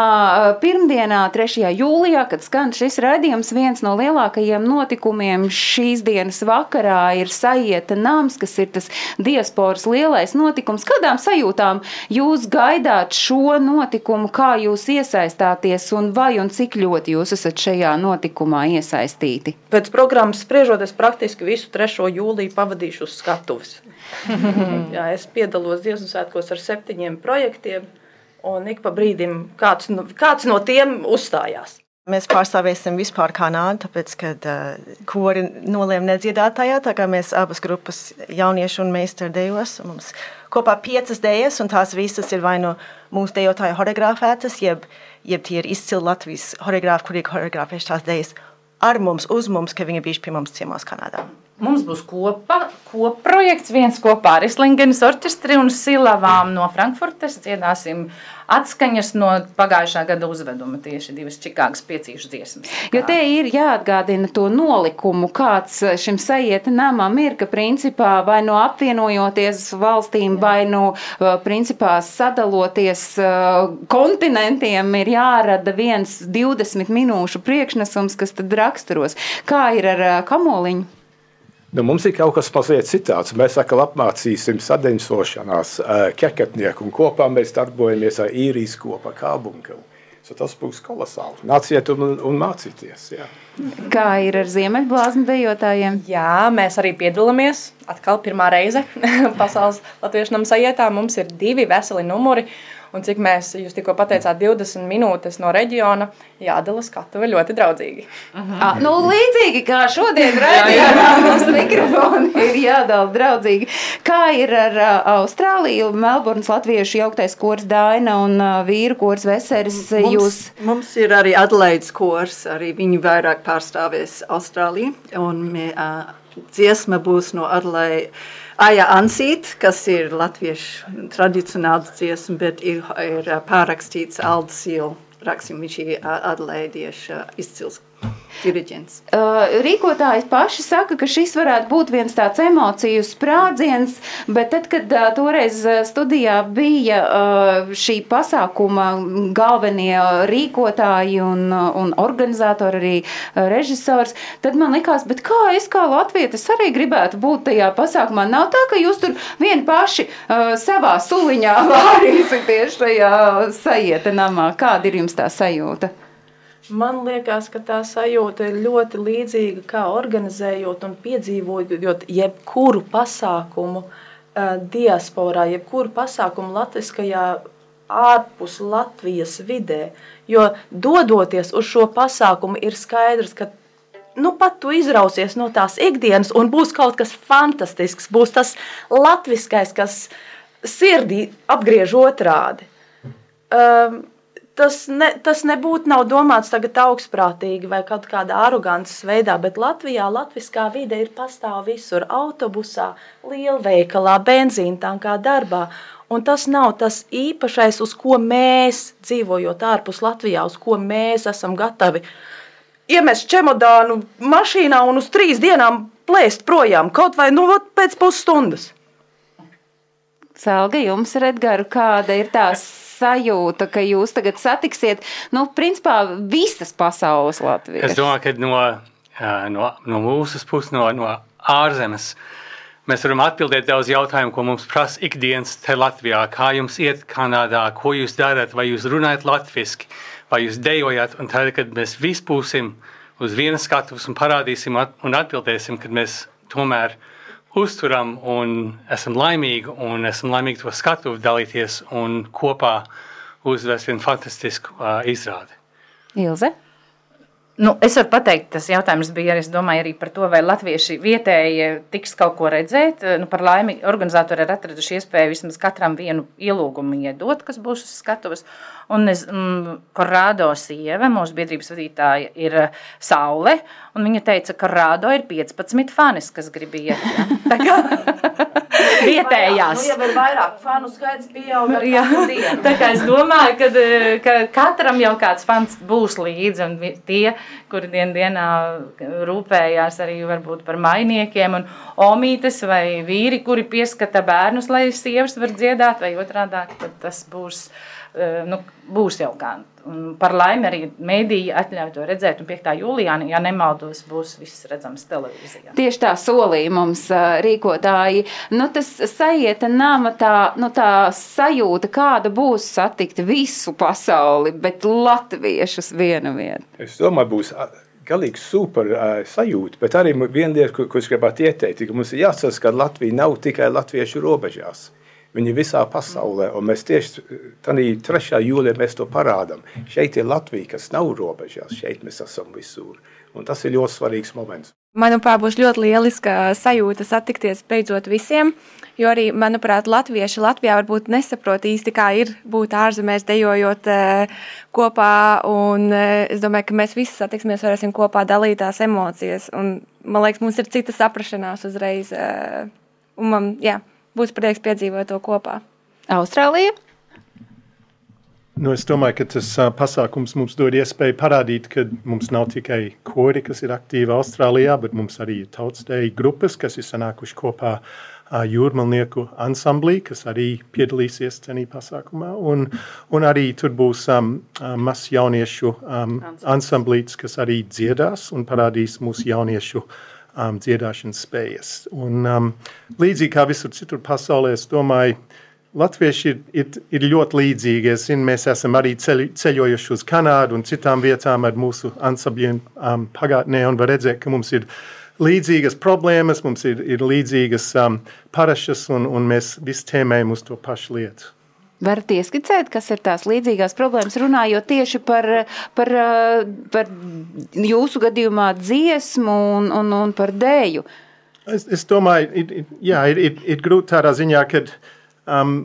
pirmdienā, 3. jūlijā, kad skan šis raidījums, viens no lielākajiem notikumiem šīs dienas vakarā ir sajieta nams, kas ir tas diasporas lielais notikums. Kādām sajūtām jūs gaidāt šo notikumu, kā jūs iesaistāties un vai un cik ļoti jūs esat šajā notikumā iesaistīti? Pēc programmas spriežot, es praktiski visu 3. jūliju pavadīšu uz skatuves. Jā, es piedalos Dievs svētkos ar septiņiem projektiem, un ik pa brīdim kāds, kāds no tiem uzstājās. Mēs pārstāvēsim vispār Kanādu, tāpēc, ka uh, kori nolēma nedziedāt tajā, tā kā mēs abas grupas jaunieši un meistari dejos. Mums kopā piecas dejas, un tās visas ir vai no mūsu dejotāju horeogrāfētas, jeb, jeb tie ir izcili Latvijas horeogrāfi, kuri ir horeogrāfējuši tās dejas ar mums, uz mums, ka viņi bijuši pie mums ciemos Kanādā. Mums būs kopā kopprojekts viens kopā ar Islingenes orķestri un Silavām no Frankfurtes. Dziedāsim atskaņas no pagājušā gada uzveduma tieši divas Čikāgas piecīšu dziesmas. Jo te ir jāatgādina to nolikumu, kāds šim sajieta namam ir, ka principā vai no apvienojoties valstīm, vai no uh, principā sadaloties uh, kontinentiem ir jārada viens 20 minūšu priekšnesums, kas tad raksturos. Kā ir ar uh, kamoliņu? Nu, mums ir kaut kas mazliet citāds. Mēs atkal apmācīsim sadeņsošanās uh, kekatnieku, un kopā mēs darbojamies ar īrijas kopā kābunkalu. So tas būs kolosāli. Nāciet un, un mācīties. Jā. Kā ir ar ziemeļblāzmu dejotājiem? Jā, mēs arī piedalāmies. Atkal pirmā reize pasaules latviešu nama sajietā. Mums ir divi veseli numuri. Un cik mēs, jūs tikko pateicāt, 20 minūtes no reģiona, jādala skatuve ļoti draudzīgi. Ah, nu, līdzīgi kā šodien redzējām, mums mikrofoni ir jādala draudzīgi. Kā ir ar uh, Austrāliju, Melburnas latviešu jauktais kors Daina un uh, vīru kors Veseris? Mums, Jūs mums ir arī Adelaides kurs, arī viņi vairāk pārstāvēs Austrāliju. Un mē, uh, dziesma būs no Adelaides. Aja Ansīt, kas ir latviešu tradicionāls dziesma, bet ir, ir ā, pārrakstīts Aldis Sīla raksim, viņš ir ā, izcils diriģents. Uh, rīkotāji paši saka, ka šis varētu būt viens tāds emociju sprādziens, bet tad, kad uh, toreiz uh, studijā bija uh, šī pasākuma galvenie rīkotāji un, uh, un organizatori, arī uh, režisors, tad man likās, bet kā es kā latvietis arī gribētu būt tajā pasākumā? Nav tā, ka jūs tur vieni paši savā suliņā vārīsieties šajā sajieta namā. Kāda ir jums tā sajūta? Man liekas, ka tā sajūta ir ļoti līdzīga kā organizējot un piedzīvojot jebkuru pasākumu uh, diasporā, jebkuru pasākumu latviskajā ārpus Latvijas vidē. Jo dodoties uz šo pasākumu, ir skaidrs, ka nu, pat tu izrausies no tās ikdienas, un būs kaut kas fantastisks. Būs tas latviskais, kas sirdī apgriež otrādi. Um, tas, ne, tas nebūtu nav domāts tagad augstprātīgi vai kaut kādā arogantas veidā, bet Latvijā latviskā vide ir pastāv visur - autobusā, lielveikalā, benzīntankā, darbā. Un tas nav tas īpašais, uz ko mēs, dzīvojot ārpus Latvijā, uz ko mēs esam gatavi iemest čemodānu mašīnā un uz trīs dienām plēst projām, kaut vai nu, pēc pusstundas. Selga, jums ar Edgars, kāda ir tā sajūta, ka jūs tagad satiksiet, nu, principā visas pasaules Latvijas? Es domāju, ka no, no, no mūsu puses, no, no ārzemes, mēs varam atbildēt daudz jautājumu, ko mums prasa ikdienas te Latvijā. Kā jums iet Kanādā, ko jūs darat, vai jūs runājat latviski, vai jūs dejojat, un tad, kad mēs visi būsim uz vienas skatuves un parādīsim at- un atbildēsim, kad mēs tomēr uzturam un esam laimīgi, un esam laimīgi to skatuvi dalīties un kopā uzvest vienu fantastisku uh, izrādi. Ilze? Nu, es varu pateikt, tas jautājums bija arī, es domāju, arī par to, vai latvieši vietēji tiks kaut ko redzēt. Nu, par laimi, organizatori ir atraduši iespēju vismaz katram vienu ielūgumu iedot, kas būs uz skatuves. Un es, mm, Korādo sieva, mūsu biedrības vadītāja, ir eh, Saule, viņa teica, ka Korādo ir 15 fanis, kas grib iet. Ja? Tā kā vietējās. Nu, jau ir vairāk fanu skaits pieaug ar Jā, tā kā es domāju, ka, ka katram jau kāds fans būs līdzi, un tie kuri dien dienā rūpējās arī varbūt par mainiekiem, un omītes vai vīri, kuri pieskata bērnus, lai sievas var dziedāt, vai otrādāk, tad tas būs, eh, nu, būs jau kā. Un par laimi arī mēdīja atļauj to redzēt, un 5. jūlijā, ja nemaldos, būs viss redzams televīzijā. Tieši tā solīja mums ā, rīkotāji. Nu, tas sajieta nama tā, nu, tā sajūta, kāda būs satikt visu pasauli, bet latviešus viena vieta. Es domāju, būs galīgi super uh, sajūta, bet arī viena lieta, ko, ko es gribētu ieteikt, ka mums ir jāatcerās, ka Latvija nav tikai latviešu robežās. Viņi visā pasaulē, un mēs tieši tādā 3. jūlijā mēs to parādām. Šeit ir Latvija, kas nav robežās, šeit mēs esam visur. Un tas ir ļoti svarīgs moments. Manuprāt, būs ļoti lieliska sajūta satikties beidzot visiem. Jo arī, manuprāt, latvieši Latvijā varbūt nesaprot īsti, kā ir būt ārzemēs, dejojot eh, kopā. Un, eh, es domāju, ka mēs visi satiksimies, varēsim kopā dalīt tās emocijas. Un, man liekas, mums ir cita saprašanās uzreiz. eh, Un man jā, būs prieks piedzīvot to kopā. Austrālija? Nu, es domāju, ka tas uh, pasākums mums dod iespēju parādīt, ka mums nav tikai kori, kas ir aktīvi Austrālijā, bet mums arī ir tautstēji grupas, kas ir sanākuši kopā uh, jūrmalnieku ansamblī, kas arī piedalīsies cenī pasākumā. Un, un arī tur būs um, uh, mazs jauniešu um, ansamblīts, kas arī dziedās un parādīs mūsu jauniešu um, dziedāšanas spējas. Un, um, līdzīgi kā visur citur pasaulē, es domāju, Latvieši ir, ir, ir ļoti līdzīgi. Es zinu, mēs esam arī ceļ, ceļojuši uz Kanādu un citām vietām ar mūsu ansambļiem um, pagātnē un var redzēt, ka mums ir līdzīgas problēmas, mums ir, ir līdzīgas um, parašas un, un mēs visi tēmējam uz to pašu lietu. Varat ieskicēt, kas ir tās līdzīgās problēmas, runājot tieši par, par, par jūsu gadījumā dziesmu un, un, un par dēju. Es, es domāju, ir, jā, ir, ir, ir grūti tādā ziņā, ka um,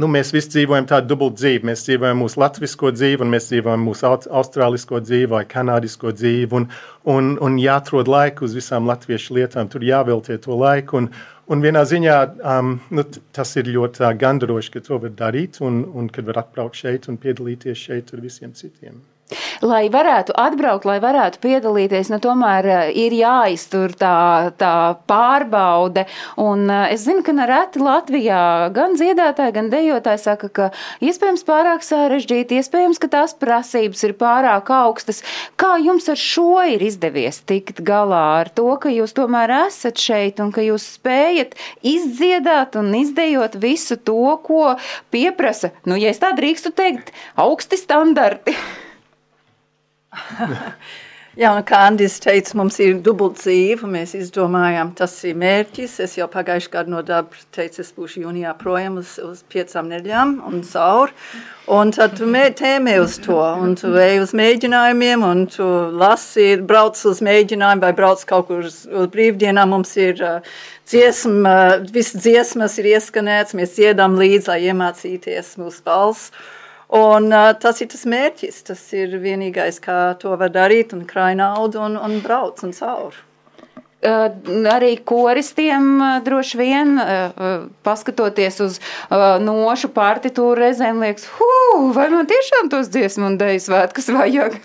nu, mēs visi dzīvojam tādu dubultu dzīvi. Mēs dzīvojam mūsu latviešu dzīvi, un mēs dzīvojam mūsu austrālisko dzīvi vai kanādisko dzīvi. Un, un, un jāatrod laiku uz visām latviešu lietām, tur jāveltie to laiku. Un, un vienā ziņā um, nu, tas ir ļoti uh, gandaroši, ka to var darīt un, un kad var atbraukt šeit un piedalīties šeit ar visiem citiem. Lai varētu atbraukt, lai varētu piedalīties, nu, tomēr eh, ir jāiztur tā, tā pārbaude. Un eh, es zinu, ka nereti Latvijā gan dziedātāji, gan dejotāji saka, ka iespējams pārāk sarežģīti, iespējams, ka tās prasības ir pārāk augstas. Kā jums ar šo ir izdevies tikt galā ar to, ka jūs tomēr esat šeit un ka jūs spējat izdziedāt un izdejot visu to, ko pieprasa, nu, ja es tā drīkstu teikt, augsti standarti? Jā, un kā Andris teica, mums ir dubult dzīve. Mēs izdomājām, tas ir mērķis. Es jau pagājušajā gadā no darba teicu, es būšu jūnijā projām uz, uz piecām nedēļām un caur. Un tad tu mē- tēmē uz to, un tu ej uz mēģinājumiem, un tu lasi, brauc uz mēģinājumu vai brauc kaut kur uz, uz brīvdienām. Mums ir uh, dziesma, uh, visas dziesmas ir ieskanēts, mēs dziedam līdzi, lai iemācīties mūsu balss. Un, uh, tas ir tas mērķis. Tas ir vienīgais, kā to var darīt, un krāj naudu un, un brauc un cauri. Uh, arī koristiem uh, droši vien, uh, paskatoties uz nošu partitūru, reizēm liekas, vai man tiešām tos dziesmu un deju svētkus vajag?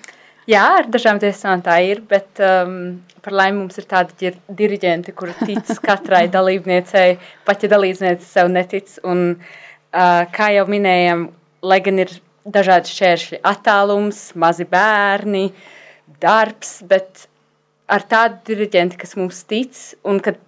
Jā, ar dažām tiesām tā ir, bet um, par laimi mums ir tādi diriģenti, kuri tic katrai dalībniecei, pat ja dalībniece sev netic. Un, uh, kā jau minējām, lai gan ir dažādi šķēršļi, attālums, mazi bērni, darbs, bet ar tādu diriģenti, kas mums tic un kad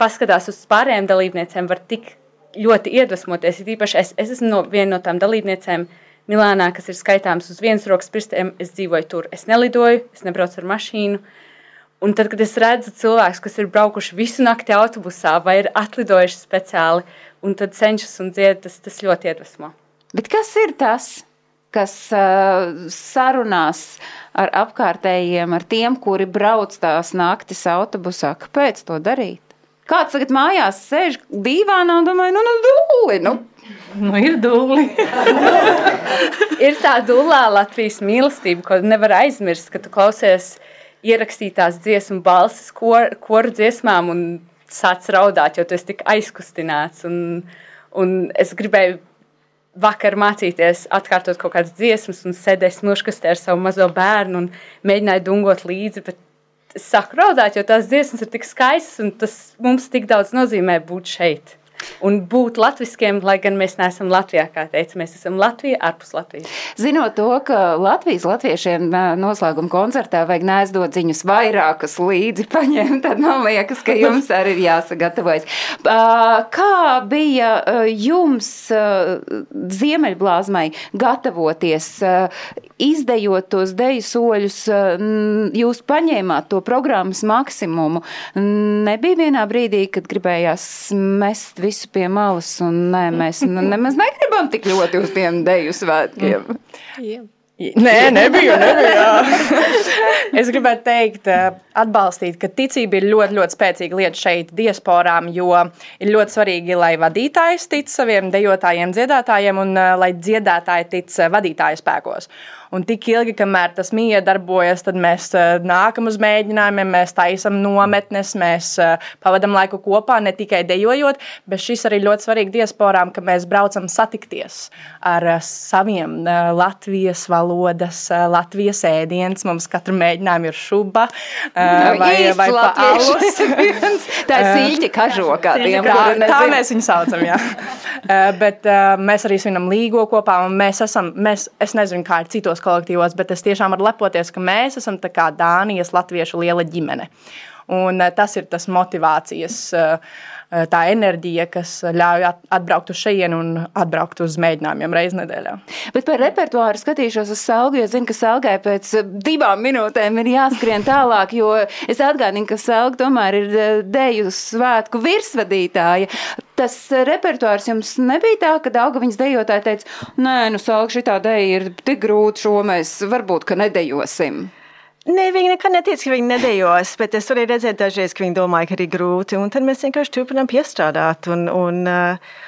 paskatās uz pārējām dalībniecēm, var tik ļoti iedvesmoties. Ir īpaši es, es esmu no, viena no tām dalībniecēm Milānā, kas ir skaitāms uz vienas rokas pirkstiem. Es dzīvoju tur, es nelidoju, es nebraucu ar mašīnu. Un tad, kad es redzu cilvēkus, kas ir braukuši visu nakti autobusā vai ir atlidojuši speciāli, un tad cenšas un dzied, tas, tas ļoti iedvesmo. Bet kas ir tas, kas uh, sarunās ar apkārtējiem, ar tiem, kuri brauc tās naktis autobusā? Kāpēc to darīt? Kāds tagad mājās sēž dīvānā un domā, nu, nu, dūli, nu. Nu, ir dūli. ir tā dūlā Latvijas mīlestība, ko nevar aizmirst, kad tu klausies ierakstītās dziesmu balsis kor, koru dziesmām un sāc raudāt, jo tu esi tik aizkustināts. Un, un es gribēju vakar mācīties, atkārtot kaut kādas dziesmas, un sēdēs noškastē ar savu mazo bērnu un mēģināju dungot līdzi. Es sāku raudāt, jo tās dziesmas ir tik skaistas, un tas mums tik daudz nozīmē būt šeit un būt latviskiem, lai gan mēs neesam Latvijā, kā teica, mēs esam Latvija ārpus Latvijas. Zinot to, ka Latvijas latviešiem noslēguma koncertā vajag nēsdot ziņas vairākas līdzi paņemt, tad man liekas, ka jums arī ir jāsagatavojas. Kā bija jums Ziemeļblāzmai gatavoties, izdejot tos deju soļus, jūs paņēmāt to programmas maksimumu. Nebija vienā brīdī, kad gribējās mest visu pie malas un nē, mēs nemaz negribam tik ļoti uz tiem deju svētkiem. Nē, nebija. nebija. es gribētu teikt, eh, atbalstīt, ka ticība ir ļoti, ļoti spēcīga lieta šeit, diasporām, jo ir ļoti svarīgi, lai vadītājs tic saviem dejotājiem, dziedātājiem un eh, lai dziedātāji tic eh, vadītāju spēkos. Un tik ilgi, kamēr tas mīja darbojas, tad mēs eh, nākam uz mēģinājumiem, mēs taisam nometnes, mēs eh, pavadam laiku kopā, ne tikai dejojot, bet šis arī ļoti svarīgi diasporām, ka mēs braucam satikties ar eh, saviem Latvijas valodas, Latvijas ēdienas. Mums katru mēģinājumu ir šuba Nu, vai, vai alus. Tā ir sīļķa kažokā tiem, tā, tā mēs viņu saucam, jā. Bet mēs arī svinam līgo kopā, un mēs esam, mēs, es nezinu, kā ir citos kolektīvos, bet es tiešām varu lepoties, ka mēs esam Dānijas latviešu liela ģimene. Un eh, tas ir tas motivācijas, eh, tā enerģija, kas ļauj at- atbraukt uz šejienu un atbraukt uz mēģinājumiem reizes nedēļā. Bet par repertuāru skatīšos uz Salgu, jo zinu, ka Salgai pēc eh, divām minūtēm ir jāskrien tālāk, jo es atgādinu, ka Salga tomēr ir deju svētku virsvadītāja. Tas repertuārs jums nebija tā, ka Dauga viņas dejotāji teica, nē, nu Salga šitā deja ir tik grūti, šo mēs varbūt, ka nedejosim. Nē, viņi nekad neteica, ka viņi nedējos, bet es varēju redzēt dažreiz, ka viņi domāja, ka ir grūti. Un tad mēs vienkārši turpinām piestrādāt. Un, un, uh,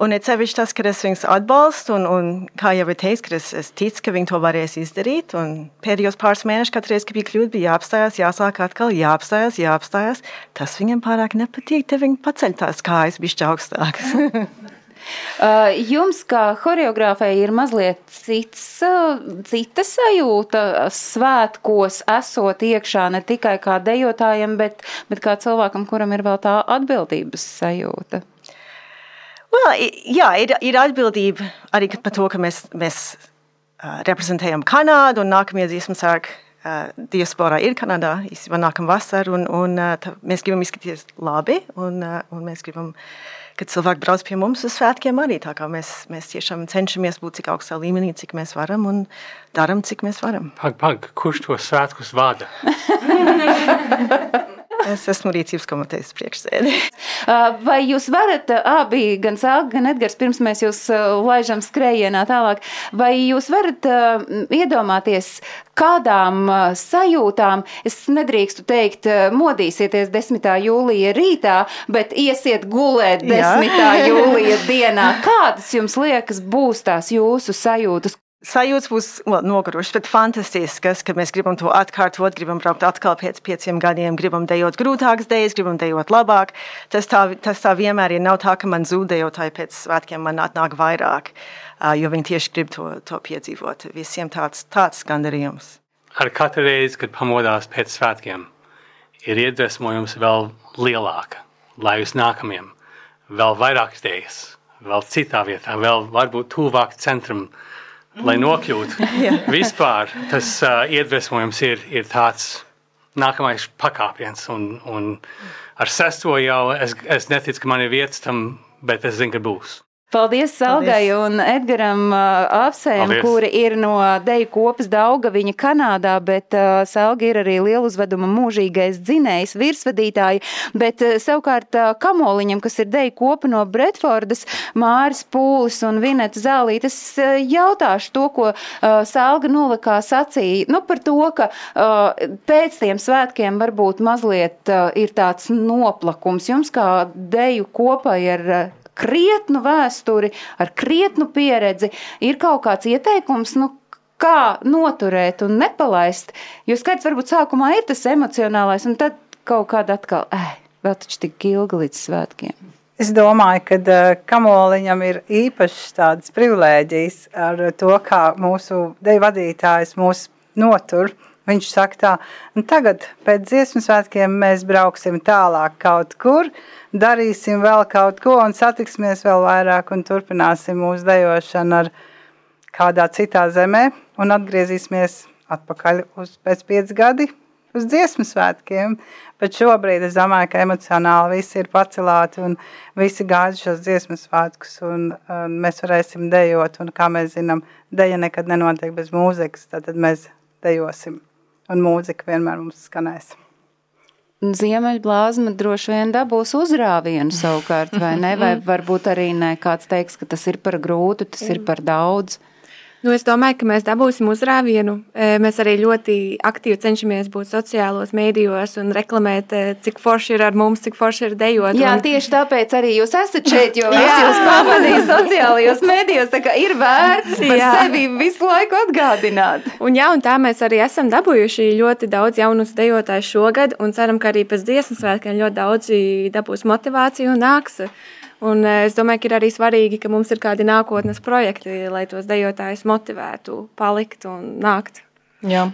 un ir sevišķi tas, ka es viņus atbalstu, un, un kā jau ir teicis, ka es, es ticu, ka viņi to varēs izdarīt. Un pēdējos pāris mēnešus, katru reizi, kad bija kļūda, bija jāapstājās, jāsāk atkal, jāapstājās, jāapstājās. Tas viņam pārāk nepatīk, te viņi paceļ tās kājas bišķi augstākas. Uh, Jums, kā choreogrāfai, ir mazliet cits, uh, cita sajūta svētkos, esot iekšā ne tikai kā dejotājam, bet, bet kā cilvēkam, kuram ir vēl tā atbildības sajūta. Well, jā, ir, ir atbildība arī par to, ka mēs, mēs uh, reprezentējam Kanādu un nākamie dziesmu sāk. Uh, diasporā ir Kanādā, īstenībā nākamā vasara, un, un uh, tā, mēs gribam izskatīties labi, un, uh, un mēs gribam, ka cilvēki brauc pie mums uz svētkiem arī. Tā kā mēs, mēs tiešām cenšamies būt cik augstā līmenī, cik mēs varam, un darām, cik mēs varam. Pag, pag, kurš to svētkus vada? Es esmu rīcības komitejas priekšsēdē. Vai jūs varat abi, gan Sēlga, gan Edgars, pirms mēs jūs laižam skrējienā tālāk, vai jūs varat iedomāties, kādām sajūtām, es nedrīkstu teikt, modīsieties 10. jūlija rītā, bet iesiet gulēt 10. Jā. jūlija dienā. Kādas jums liekas būs tās jūsu sajūtas? Sajūta būs well, nogurušas, bet fantastiskas, ka mēs gribam to atkārtot, gribam braukt atkal pēc pieciem gadiem, gribam dejot grūtākas idejas, gribam dejot labāk. Tas tā, tas tā vienmēr ir. Nav tā, ka man zūdejotāji pēc svētkiem man atnāk vairāk, jo viņi tieši grib to, to piedzīvot. Visiem tāds, tāds gandarījums. Ar katru reizi, kad pamodās pēc svētkiem, ir iedvesmojums vēl lielāka, lai uz nākamajiem, vēl vairāk idejas, vēl citā vietā, vēl varbūt tuvāk centram, lai nokļūtu. Vispār tas uh, iedvesmojums ir, ir tāds nākamais pakāpiens, un, un ar sesto jau es, es neticu, ka man ir vietas tam, bet es zinu, ka būs. Paldies Salgai un Edgaram uh, Apsējam, kuri ir no deju kopas Dauga viņa Kanādā, bet uh, Salga ir arī lielu uzveduma mūžīgais dzinējs, virsvadītāji, bet uh, savukārt uh, Kamoliņam, kas ir deju kopa no Bretfordas, Māris Pūlis un Vineta Zālīt, es uh, jautāšu to, ko uh, Salga nolikā sacīja, nu par to, ka uh, pēc tiem svētkiem varbūt mazliet uh, ir tāds noplakums. Jums kā deju kopai ar uh, krietnu vēsturi, ar krietnu pieredzi, ir kaut kāds ieteikums, nu, kā noturēt un nepalaist. Jo skaidrs, varbūt sākumā ir tas emocionālais, un tad kaut kāda atkal, eh, vēl taču tik ilgi līdz svētkiem. Es domāju, ka uh, Kamoliņam ir īpašs tādas privilēģijas ar to, kā mūsu deju vadītājs mūs notur. Viņš saka tā, un tagad pēc dziesmu svētkiem mēs brauksim tālāk kaut kur, darīsim vēl kaut ko un satiksimies vēl vairāk un turpināsim mūsu dejošanu ar kādā citā zemē un atgriezīsimies atpakaļ uz pēc piec gadi uz dziesmu svētkiem. Bet šobrīd es domāju, ka emocionāli visi ir pacelāti un visi gāzi šos dziesmu svētkus un, un mēs varēsim dejot. Un kā mēs zinām, deja nekad nenotiek bez mūzikas, tad mēs dejosim un mūzika vienmēr mums skanēs. Ziemeļblāzma droši vien dabūs uzrāvienu savukārt, vai ne? Vai varbūt arī ne kāds teiks, ka tas ir par grūtu, tas ir par daudz. Nu, es domāju, ka mēs dabūsim uzrāvienu. Mēs arī ļoti aktīvi cenšamies būt sociālos mēdījos un reklamēt, cik forši ir ar mums, cik forši ir dejot. Jā, un... tieši tāpēc arī jūs esat šeit, jo es jūs pamanīju sociālajos mēdījos, tā kā ir vērts par jā. sevi visu laiku atgādināt. Un jā, un tā mēs arī esam dabūjuši ļoti daudz jaunus dejotājus šogad un ceram, ka arī pēc dziesmas svētkiem ļoti daudzi dabūs motivāciju un nāks Un eh, es domāju, ka ir arī svarīgi, ka mums ir kādi nākotnes projekti, lai tos dejotājus motivētu palikt un nākt. Jā.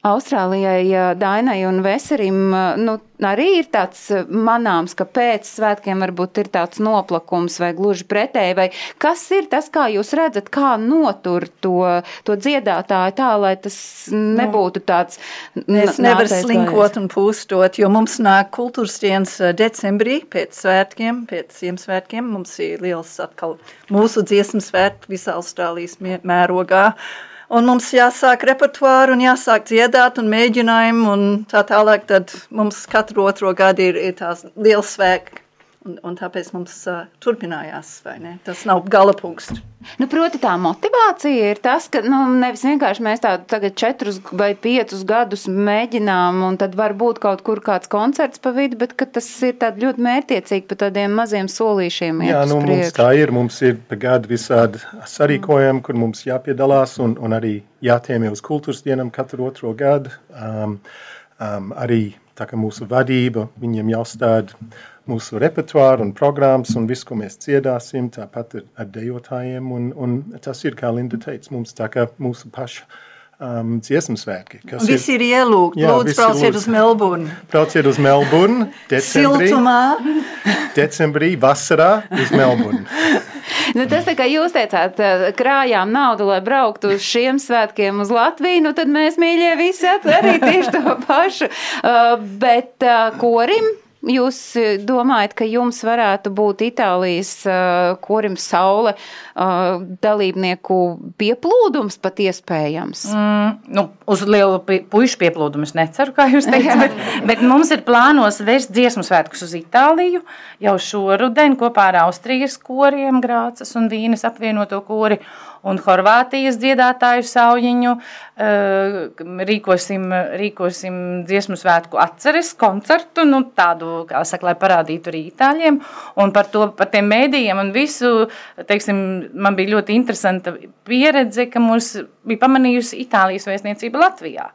Austrālijai, Dainai un Veserim nu, arī ir tāds manāms, ka pēc svētkiem varbūt ir tāds noplakums vai gluži pretēji, vai kas ir tas, kā jūs redzat, kā notur to, to dziedātāju tā, lai tas nebūtu tāds. Es nevaru slinkot un pūstot, jo mums nāk kultūras dienas decembrī pēc svētkiem, pēc Ziemassvētkiem. Mums ir liels atkal mūsu dziesmu svētki visā Austrālijas mērogā. Un mums jāsāk repertuāri un jāsāk dziedāt un mēģinājumi un tā tālāk. Tad mums katru otro gadu ir, ir tās liels svēki. Un, un tāpēc mums uh, turpinājās, vai ne? Tas nav gala punkts. Nu, proti, tā motivācija ir tas, ka nu, nevis vienkārši mēs tādu tagad četrus vai piecus gadus mēģinām, un tad var būt kaut kur kāds koncerts pa vidu, bet tas ir ļoti mērķiecīgi pa tādiem maziem solīšiem. Jā, nu, mums tā ir. Mums ir pa gadu visādi sarīkojumi, kur mums jāpiedalās un, un arī jātiemē uz kultūras dienam katru otro gadu. Um, um, arī tā kā mūsu vadība, viņiem jāstāda mūsu repertuāru un programmas un visu, ko mēs dziedāsim, tāpat ar, ar dejotājiem. Un, un tas ir, kā Linda teica, mums tā kā mūsu paša um, dziesmu svētki. Visi ir, ir ielūgti. Lūdzu, brauciet uz Melburnu. Brauciet uz Melburnu. Decembrī, Siltumā. decembrī, vasarā uz Melburnu. Nu, tas, kā jūs teicāt, krājām naudu, lai brauktu uz šiem svētkiem uz Latviju, nu tad mēs, mīļie, visi arī tieši to pašu. Uh, bet uh, korim Jūs e, domājat, ka jums varētu būt Itālijas uh, korim saule uh, dalībnieku pieplūdums pat iespējams? Mm, nu, uz lielu puišu pieplūdumu es neceru, kā jūs teicat, bet, bet mums ir plānos vērst dziesmu svētkus uz Itāliju jau šoruden kopā ar Austrijas koriem, Grācas un Vīnes apvienoto kori un Horvātijas dziedātāju saujiņu. Eh, rīkosim, rīkosim dziesmu svētku atceres koncertu, nu, tādu, kā saka, lai parādītu arī itāļiem. Un par to, par tiem mēdījiem un visu, teiksim, man bija ļoti interesanta pieredze, ka mūs bija pamanījusi Itālijas vēstniecība Latvijā.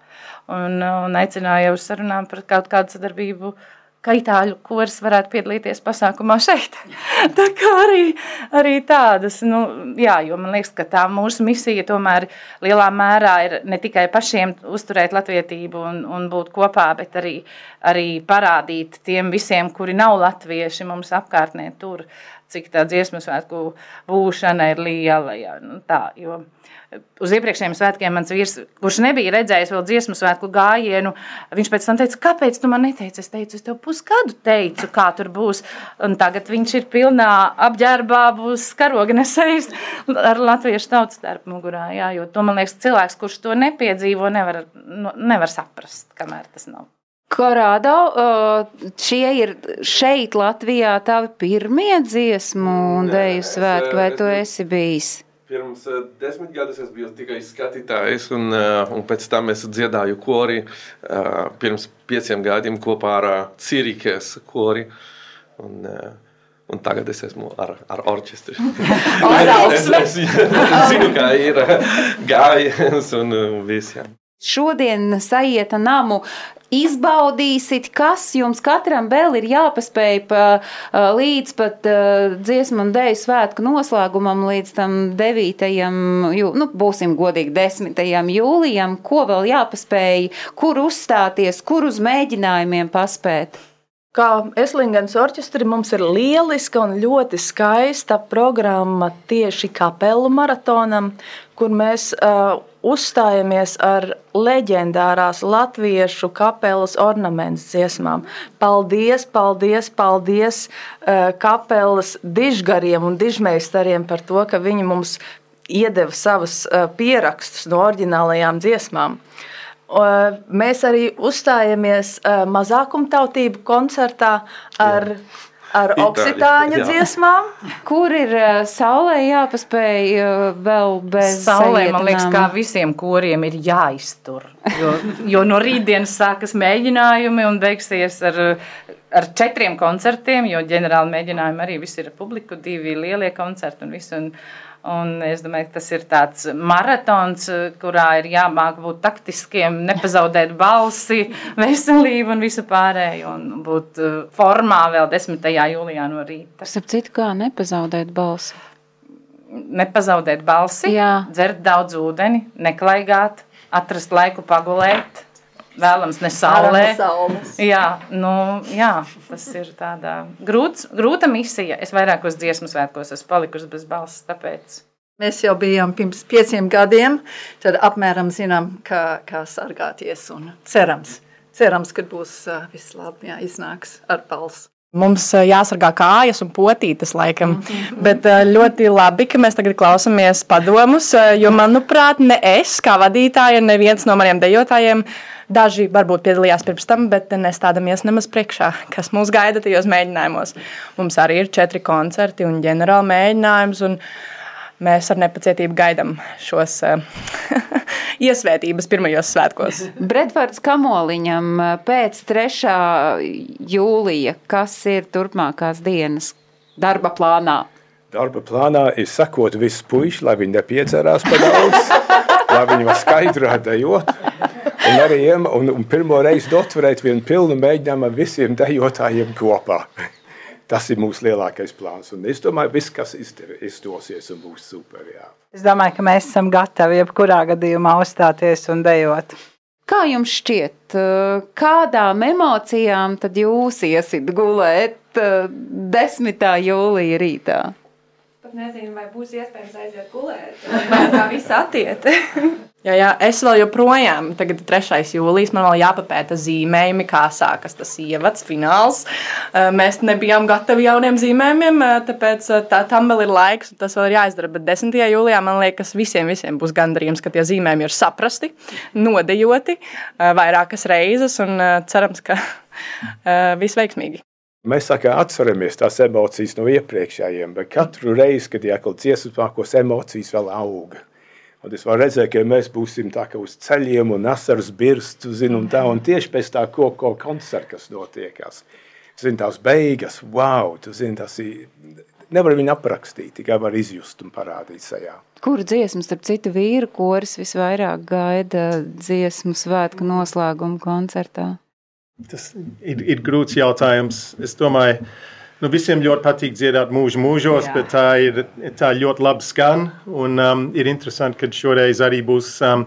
Un, un aicināja uz sarunām par kaut kādu sadarbību uh, ka itāļu kurs varētu piedalīties pasākumā šeit. tā kā arī, arī tādas, nu, jā, jo man liekas, ka tā mūsu misija tomēr lielā mērā ir ne tikai pašiem uzturēt latvietību un, un būt kopā, bet arī, arī parādīt tiem visiem, kuri nav latvieši mums apkārtnē tur, cik tā dziesmu svētku būšana ir liela. Jā, nu, tā, jo, uz iepriekšējiem svētkiem mans vīrs, kurš nebija redzējis vēl dziesmu svētku gājienu, viņš pēc tam teica, kāpēc tu man neteici? Es teicu, es tev pusgadu teicu, kā tur būs. Un tagad viņš ir pilnā apģērbā, būs karoga nesējis ar latviešu tautas starp mugurā. Jā, jo to man liekas, cilvēks, kurš to nepiedzīvo, nevar, nu, nevar saprast, kamēr tas nav. Korādo, šie ir šeit, Latvijā, tavi pirmie dziesmu un dēļu svētki, vai tu esi bijis? Pirms uh, desmit gadus es biju tikai skatītājs, un, uh, un pēc tam es dziedāju kori. Uh, pirms pieciem gadiem kopā ar Cirikes kori. Un, Un tagad es esmu ar, ar orķestri. es, es, es zinu, kā ir gājiens un visiem. Šodien sajieta namu izbaudīsit, kas jums katram vēl ir jāpaspēj pa, līdz pat dziesmu un dēļu svētku noslēgumam, līdz tam 9. Jū, nu, būsim godīgi 10. jūlijam, ko vēl jāpaspēj, kur uzstāties, kur uz mēģinājumiem paspēt. Kā Eslingens orķestri mums ir lieliska un ļoti skaista programma tieši kapelu maratonam, kur mēs uh, uzstājamies ar leģendārās latviešu kapelas ornamentu dziesmām. Paldies, paldies, paldies uh, kapelas dižgariem un dižmeistariem par to, ka viņi mums iedeva savus uh, pierakstus no oriģinālajām dziesmām. Mēs arī uzstājamies mazākumtautību koncertā ar, ar Itāļu, oksitāņu jā. dziesmām. Kur ir uh, saulē jāpaspēj uh, vēl bez Saulē, man liekas, kā visiem koriem ir jāiztur. Jo, jo no rītdienas sākas mēģinājumi un beigsies ar, ar četriem koncertiem, jo ģenerāli mēģinājumi arī viss ir ar publiku, divi lielie koncerti un viss. Un, un es domāju, ka tas ir tāds maratons, kurā ir jāmāk būt taktiskiem, nepazaudēt balsi, veselību un visu pārējo un būt uh, formā vēl 10. jūlijā no rīta. Starp citu, kā nepazaudēt balsi? Nepazaudēt balsi, Jā. dzert daudz ūdeni, neklaigāt, atrast laiku pagulēt. Vēlams, ne saulē. Jā, nu, jā, tas ir tādā grūts, grūta misija. Es vairākos dziesmu svētkos esmu palikusi bez balss, tāpēc. Mēs jau bijām pirms pieciem gadiem, tad apmēram zinām, kā, kā sargāties. un Cerams, cerams ka būs uh, viss labi, jā, iznāks ar balsu. Mums jāsargā kājas un potītas, laikam. Bet ā, ļoti labi, ka mēs tagad klausāmies padomus, jo, manuprāt, ne es kā vadītāja, neviens no maniem dejotājiem, daži varbūt piedalījās pirms tam, bet nestādamies nemaz priekšā, kas mūs gaida tajos mēģinājumos. Mums arī ir četri koncerti un ģenerāli mēģinājums. Un Mēs ar nepacietību gaidām šos uh, iesvētības pirmajos svētkos. Bredvards Kamoliņam pēc 3. jūlija, kas ir turpmākās dienas darba plānā? Darba plānā ir sakot visus puikas, lai viņi nepiedzerās par daudz, lai viņi var skaidrā dejot. Un arī iem- un, un pirmo reizi dotvarēt vienu pilnu mēģinājumu ar visiem dejotājiem kopā. Tas ir mūsu lielākais plāns. Un es domāju, viss, kas izdosies un būs super. Jā. Es domāju, ka mēs esam gatavi jebkurā gadījumā uzstāties un dejot. Kā jums šķiet, kādām emocijām tad jūs iesit gulēt uh, 10. jūlija rītā? Pat nezinu, vai būs iespējams aiziet gulēt. Vai tā viss attiet. Jā, jā, es vēl joprojām, tagad ir 3. jūlijas, man vēl jāpapēta zīmējumi, kā sākas tas ievads, fināls. Mēs nebijām gatavi jauniem zīmējumiem, tāpēc tā, tam vēl ir laiks, un tas vēl ir jāizdara. Bet 10. jūlijā man liekas, visiem, visiem būs gandarījums, ka tie zīmējumi ir saprasti, nodejoti vairākas reizes, un cerams, ka viss veiksmīgi. Mēs kā atceramies tās emocijas no iepriekšējiem, bet katru reizi, kad iekļūt dziesmu mākos, emocijas vēl auga. Un es varu redzēt, ka mēs būsim tā kā uz ceļiem un asaras birstu, zinu, un tā, un tieši pēc tā ko, ko koncerta, kas notiekās. Zini, tās beigas, wow, tu zini, tas ir, nevar viņu aprakstīt, tikai var izjust un parādīt sajā. Kuru dziesmu, starp citu, vīru koris visvairāk gaida dziesmu svētku noslēguma koncertā? Tas ir, ir grūts jautājums. Es domāju, nu, visiem ļoti patīk dziedāt mūžu mūžos, Jā. bet tā ir tā ļoti labi skan. Un, um, ir interesanti, ka šoreiz arī būs um,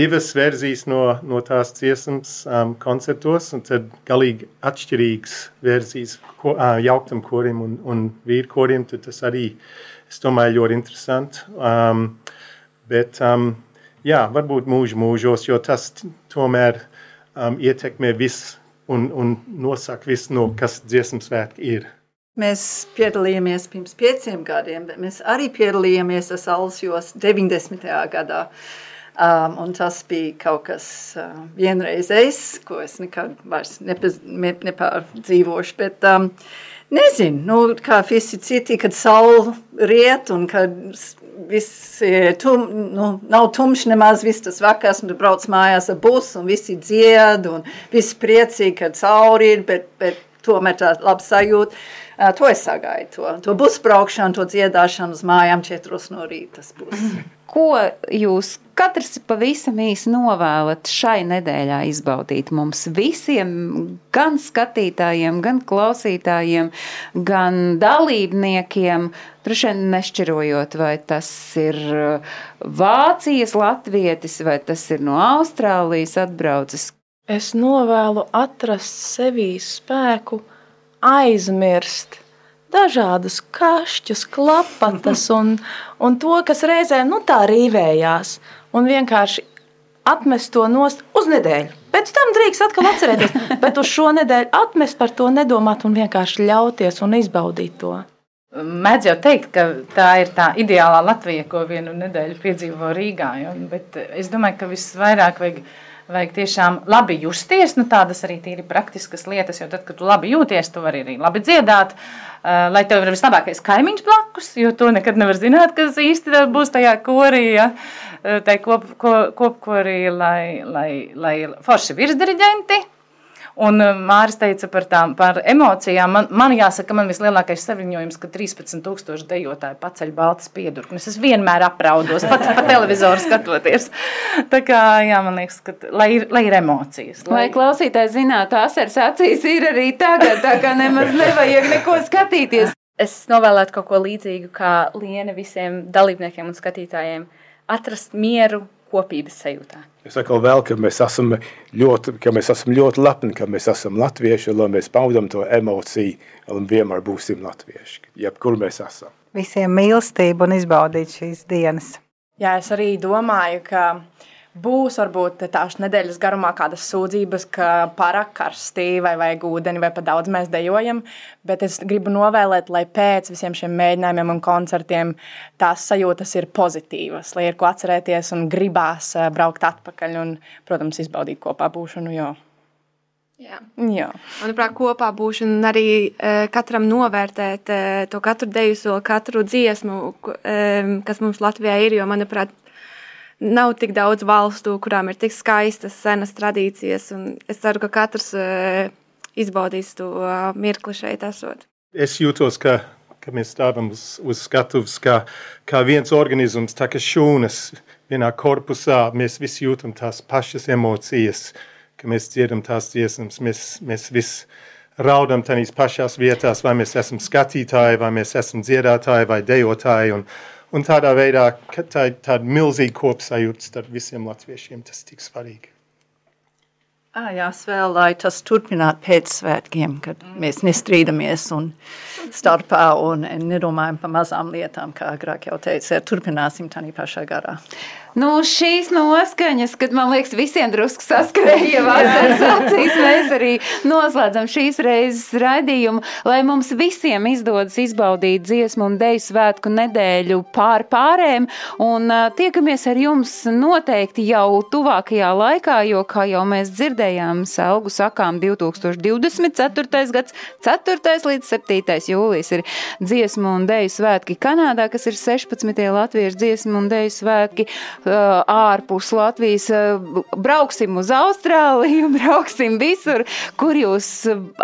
divas versijas no, no tās dziesmas um, koncertos, un tad galīgi atšķirīgas versijas ko, uh, jauktam korim un, un vīru korim. Tas arī, es domāju, ļoti interesanti. Um, bet, um, jā, varbūt mūžu mūžos, jo tas tomēr um, ietekmē visu un, un nosaka visu, no kas dziesmu svētki ir. Mēs piedalījāmies pirms pieciem gadiem, bet mēs arī piedalījāmies Asalsjos 90. gadā. Um, un tas bija kaut kas uh, vienreizējs, ko es nekad vairs nepaz, ne, nepārdzīvošu. Bet, um, nezinu, nu, kā visi citi, kad saule riet un kad viss tum, nu, nav tumšs nemaz, viss tas vakars, un tu brauc mājās ar busu un visi dzied un visi priecīgi, kad saule ir, bet, bet tomēr tā laba sajūta. To es sagaidu, to, to busbraukšanu, to dziedāšanu uz mājām četros no rīta. Ko jūs katrs pavisam īsi novēlat šai nedēļā izbaudīt mums visiem, gan skatītājiem, gan klausītājiem, gan dalībniekiem? Droši vien nešķirojot, vai tas ir Vācijas latvietis, vai tas ir no Austrālijas atbraucis. Es novēlu atrast sevī spēku, aizmirst dažādas kašķus, klapatas un, un to, kas reizē nu, tā rīvējās, un vienkārši atmest to nost uz nedēļu. Pēc tam drīkst atkal atcerēties, bet uz šo nedēļu atmest par to nedomāt un vienkārši ļauties un izbaudīt to. Mēdz jau teikt, ka tā ir tā ideālā Latvija, ko vienu nedēļu piedzīvo Rīgā. Ja? Bet es domāju, ka visvairāk vajag, vajag tiešām labi justies. Nu, tādas arī tīri praktiskas lietas, jo tad, kad tu labi jūties, tu vari arī labi dziedāt. Uh, lai tev ir vislabākais kaimiņš blakus, jo to nekad nevar zināt, kas īsti būs tajā korī, ja? tai kopkorī, kop, kop lai, lai, lai forši virsdiriģenti. Un Mārcis teica par tām par emocijām. Man, man jāsaka, man vislielākais saviņojums, ka 13,000 dejotāji paceļ baltas piedurknes. Es vienmēr apraudos, pat pa televizoru skatoties. Tā kā, jā, man liekas, ka, lai ir, lai ir emocijas. Lai, lai klausītāji zinātu, asars acīs ir arī tagad, tā kā nemaz nevajag neko skatīties. Es novēlētu kaut ko līdzīgu kā Liena visiem dalībniekiem un skatītājiem - atrast mieru kopības sajūtā. Es saku vēl, ka mēs esam ļoti, ka mēs esam ļoti lepni, ka mēs esam latvieši, lai mēs baudam to emociju un vienmēr būsim latvieši, jebkur mēs esam. Visiem mīlestību un izbaudīt šīs dienas. Jā, es arī domāju, ka Būs varbūt tās nedēļas garumā kādas sūdzības, ka pārāk karstī vai vajag ūdeni, vai pat daudz mēs dejojam. Bet es gribu novēlēt, lai pēc visiem šiem mēģinājumiem un koncertiem tās sajūtas ir pozitīvas, lai ir ko atcerēties un gribās eh, braukt atpakaļ un, protams, izbaudīt kopā būšanu. Jo. Jā. Jā. Manuprāt, kopā būšana un arī e, katram novērtēt e, to katru deju soli, katru dziesmu, e, kas mums Latvijā ir. Jo, manuprāt, nav tik daudz valstu, kurām ir tik skaistas, senas tradīcijas. Es ceru, ka katrs uh, izbaudīs to uh, mirkli šeit esot. Es jūtos, ka, ka mēs stāvam uz, uz skatuves kā, kā viens organisms, tā kā šūnas vienā korpusā. Mēs visi jūtam tās pašas emocijas, ka mēs dziedam tās dziesmas, mēs, mēs visi raudam tajās pašās vietās, vai mēs esam skatītāji, vai mēs esam dziedātāji vai dejotāji. Un, Un tādā veidā tā ir tāda milzīga kopsajūta starp visiem latviešiem. Tas ir tik svarīgi. Ah, jā, vēl lai tas turpinātu pēc svētkiem, kad mm. mēs nestrīdamies un starpā un nedomājam par mazām lietām, kā agrāk jau teicu, turpināsim tādā pašā garā. Nu, šīs noskaņas, kad man liekas, visiem drusku saskrēja vasaras acīs, mēs arī noslēdzam šīs reizes raidījumu, lai mums visiem izdodas izbaudīt dziesmu un deju svētku nedēļu pār pārēm, un uh, tiekamies ar jums noteikti jau tuvākajā laikā, jo, kā jau mēs dzirdējām, salgu sakām 2024. gads, 4. līdz 7. jūlijas ir dziesmu un deju svētki Kanādā, kas ir 16. latviešu dziesmu un deju svētki ārpus Latvijas, brauksim uz Austrāliju, brauksim visur, kur jūs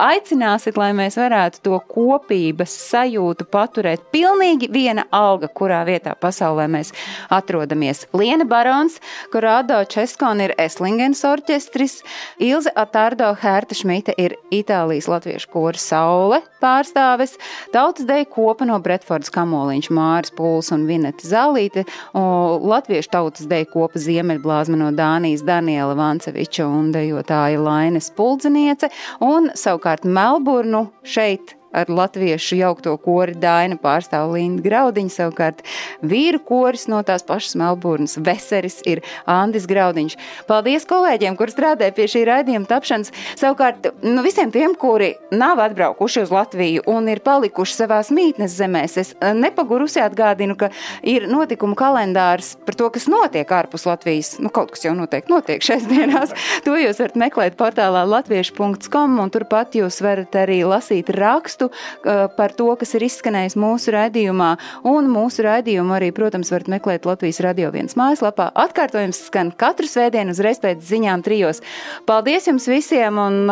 aicināsiet, lai mēs varētu to kopības sajūtu paturēt. Pilnīgi viena alga, kurā vietā pasaulē mēs atrodamies. Liena Barons, Korādo Českon ir Eslingens orķestris, Ilze Atardo Hērta Šmita ir Itālijas latviešu kora Saule pārstāves, Tautas deja kopa no Bretfords Kamoliņš, Māris Pūls un Vineta Zālīte, Latviešu tautas deja kopa Ziemeļblāzma no Dānijas Daniela Vanceviča un dejotāja Lainas Puldzeniece, un savukārt Melburnu šeit ar latviešu jaukto kori Daina pārstāv Linda Graudiņa, savukārt vīru koris no tās pašas Melburnas Veseris ir Andis Graudiņš. Paldies kolēģiem, kur strādāja pie šī raidījuma tapšanas. Savukārt, nu, visiem tiem, kuri nav atbraukuši uz Latviju un ir palikuši savās mītnes zemēs, es eh, nepagurusi atgādinu, ka ir notikumu kalendārs par to, kas notiek ārpus Latvijas. Nu, kaut kas jau noteikti notiek šais dienās. To jūs varat meklēt portālā latviešu.com un turpat jūs varat arī lasīt rakstu rakstu par to, kas ir izskanējis mūsu raidījumā. Un mūsu raidījumu arī, protams, varat meklēt Latvijas radio viens mājaslapā. Atkārtojums skan katru svētdienu uzreiz pēc ziņām trijos. Paldies jums visiem! Un,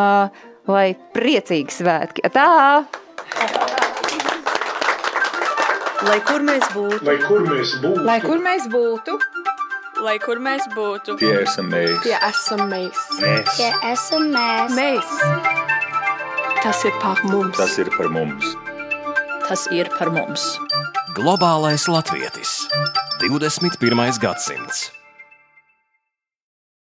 lai priecīgi svētki. Tā! Lai kur mēs būtu, Lai kur mēs būtu, Lai kur mēs būtu, Lai kur mēs būtu, tie esam mēs. tie esam mēs. Mēs. Tie esam mēs. Mēs. Tas ir par mums. Tas ir par mums. Tas ir par mums. Globālais latvietis. 21. gadsimts.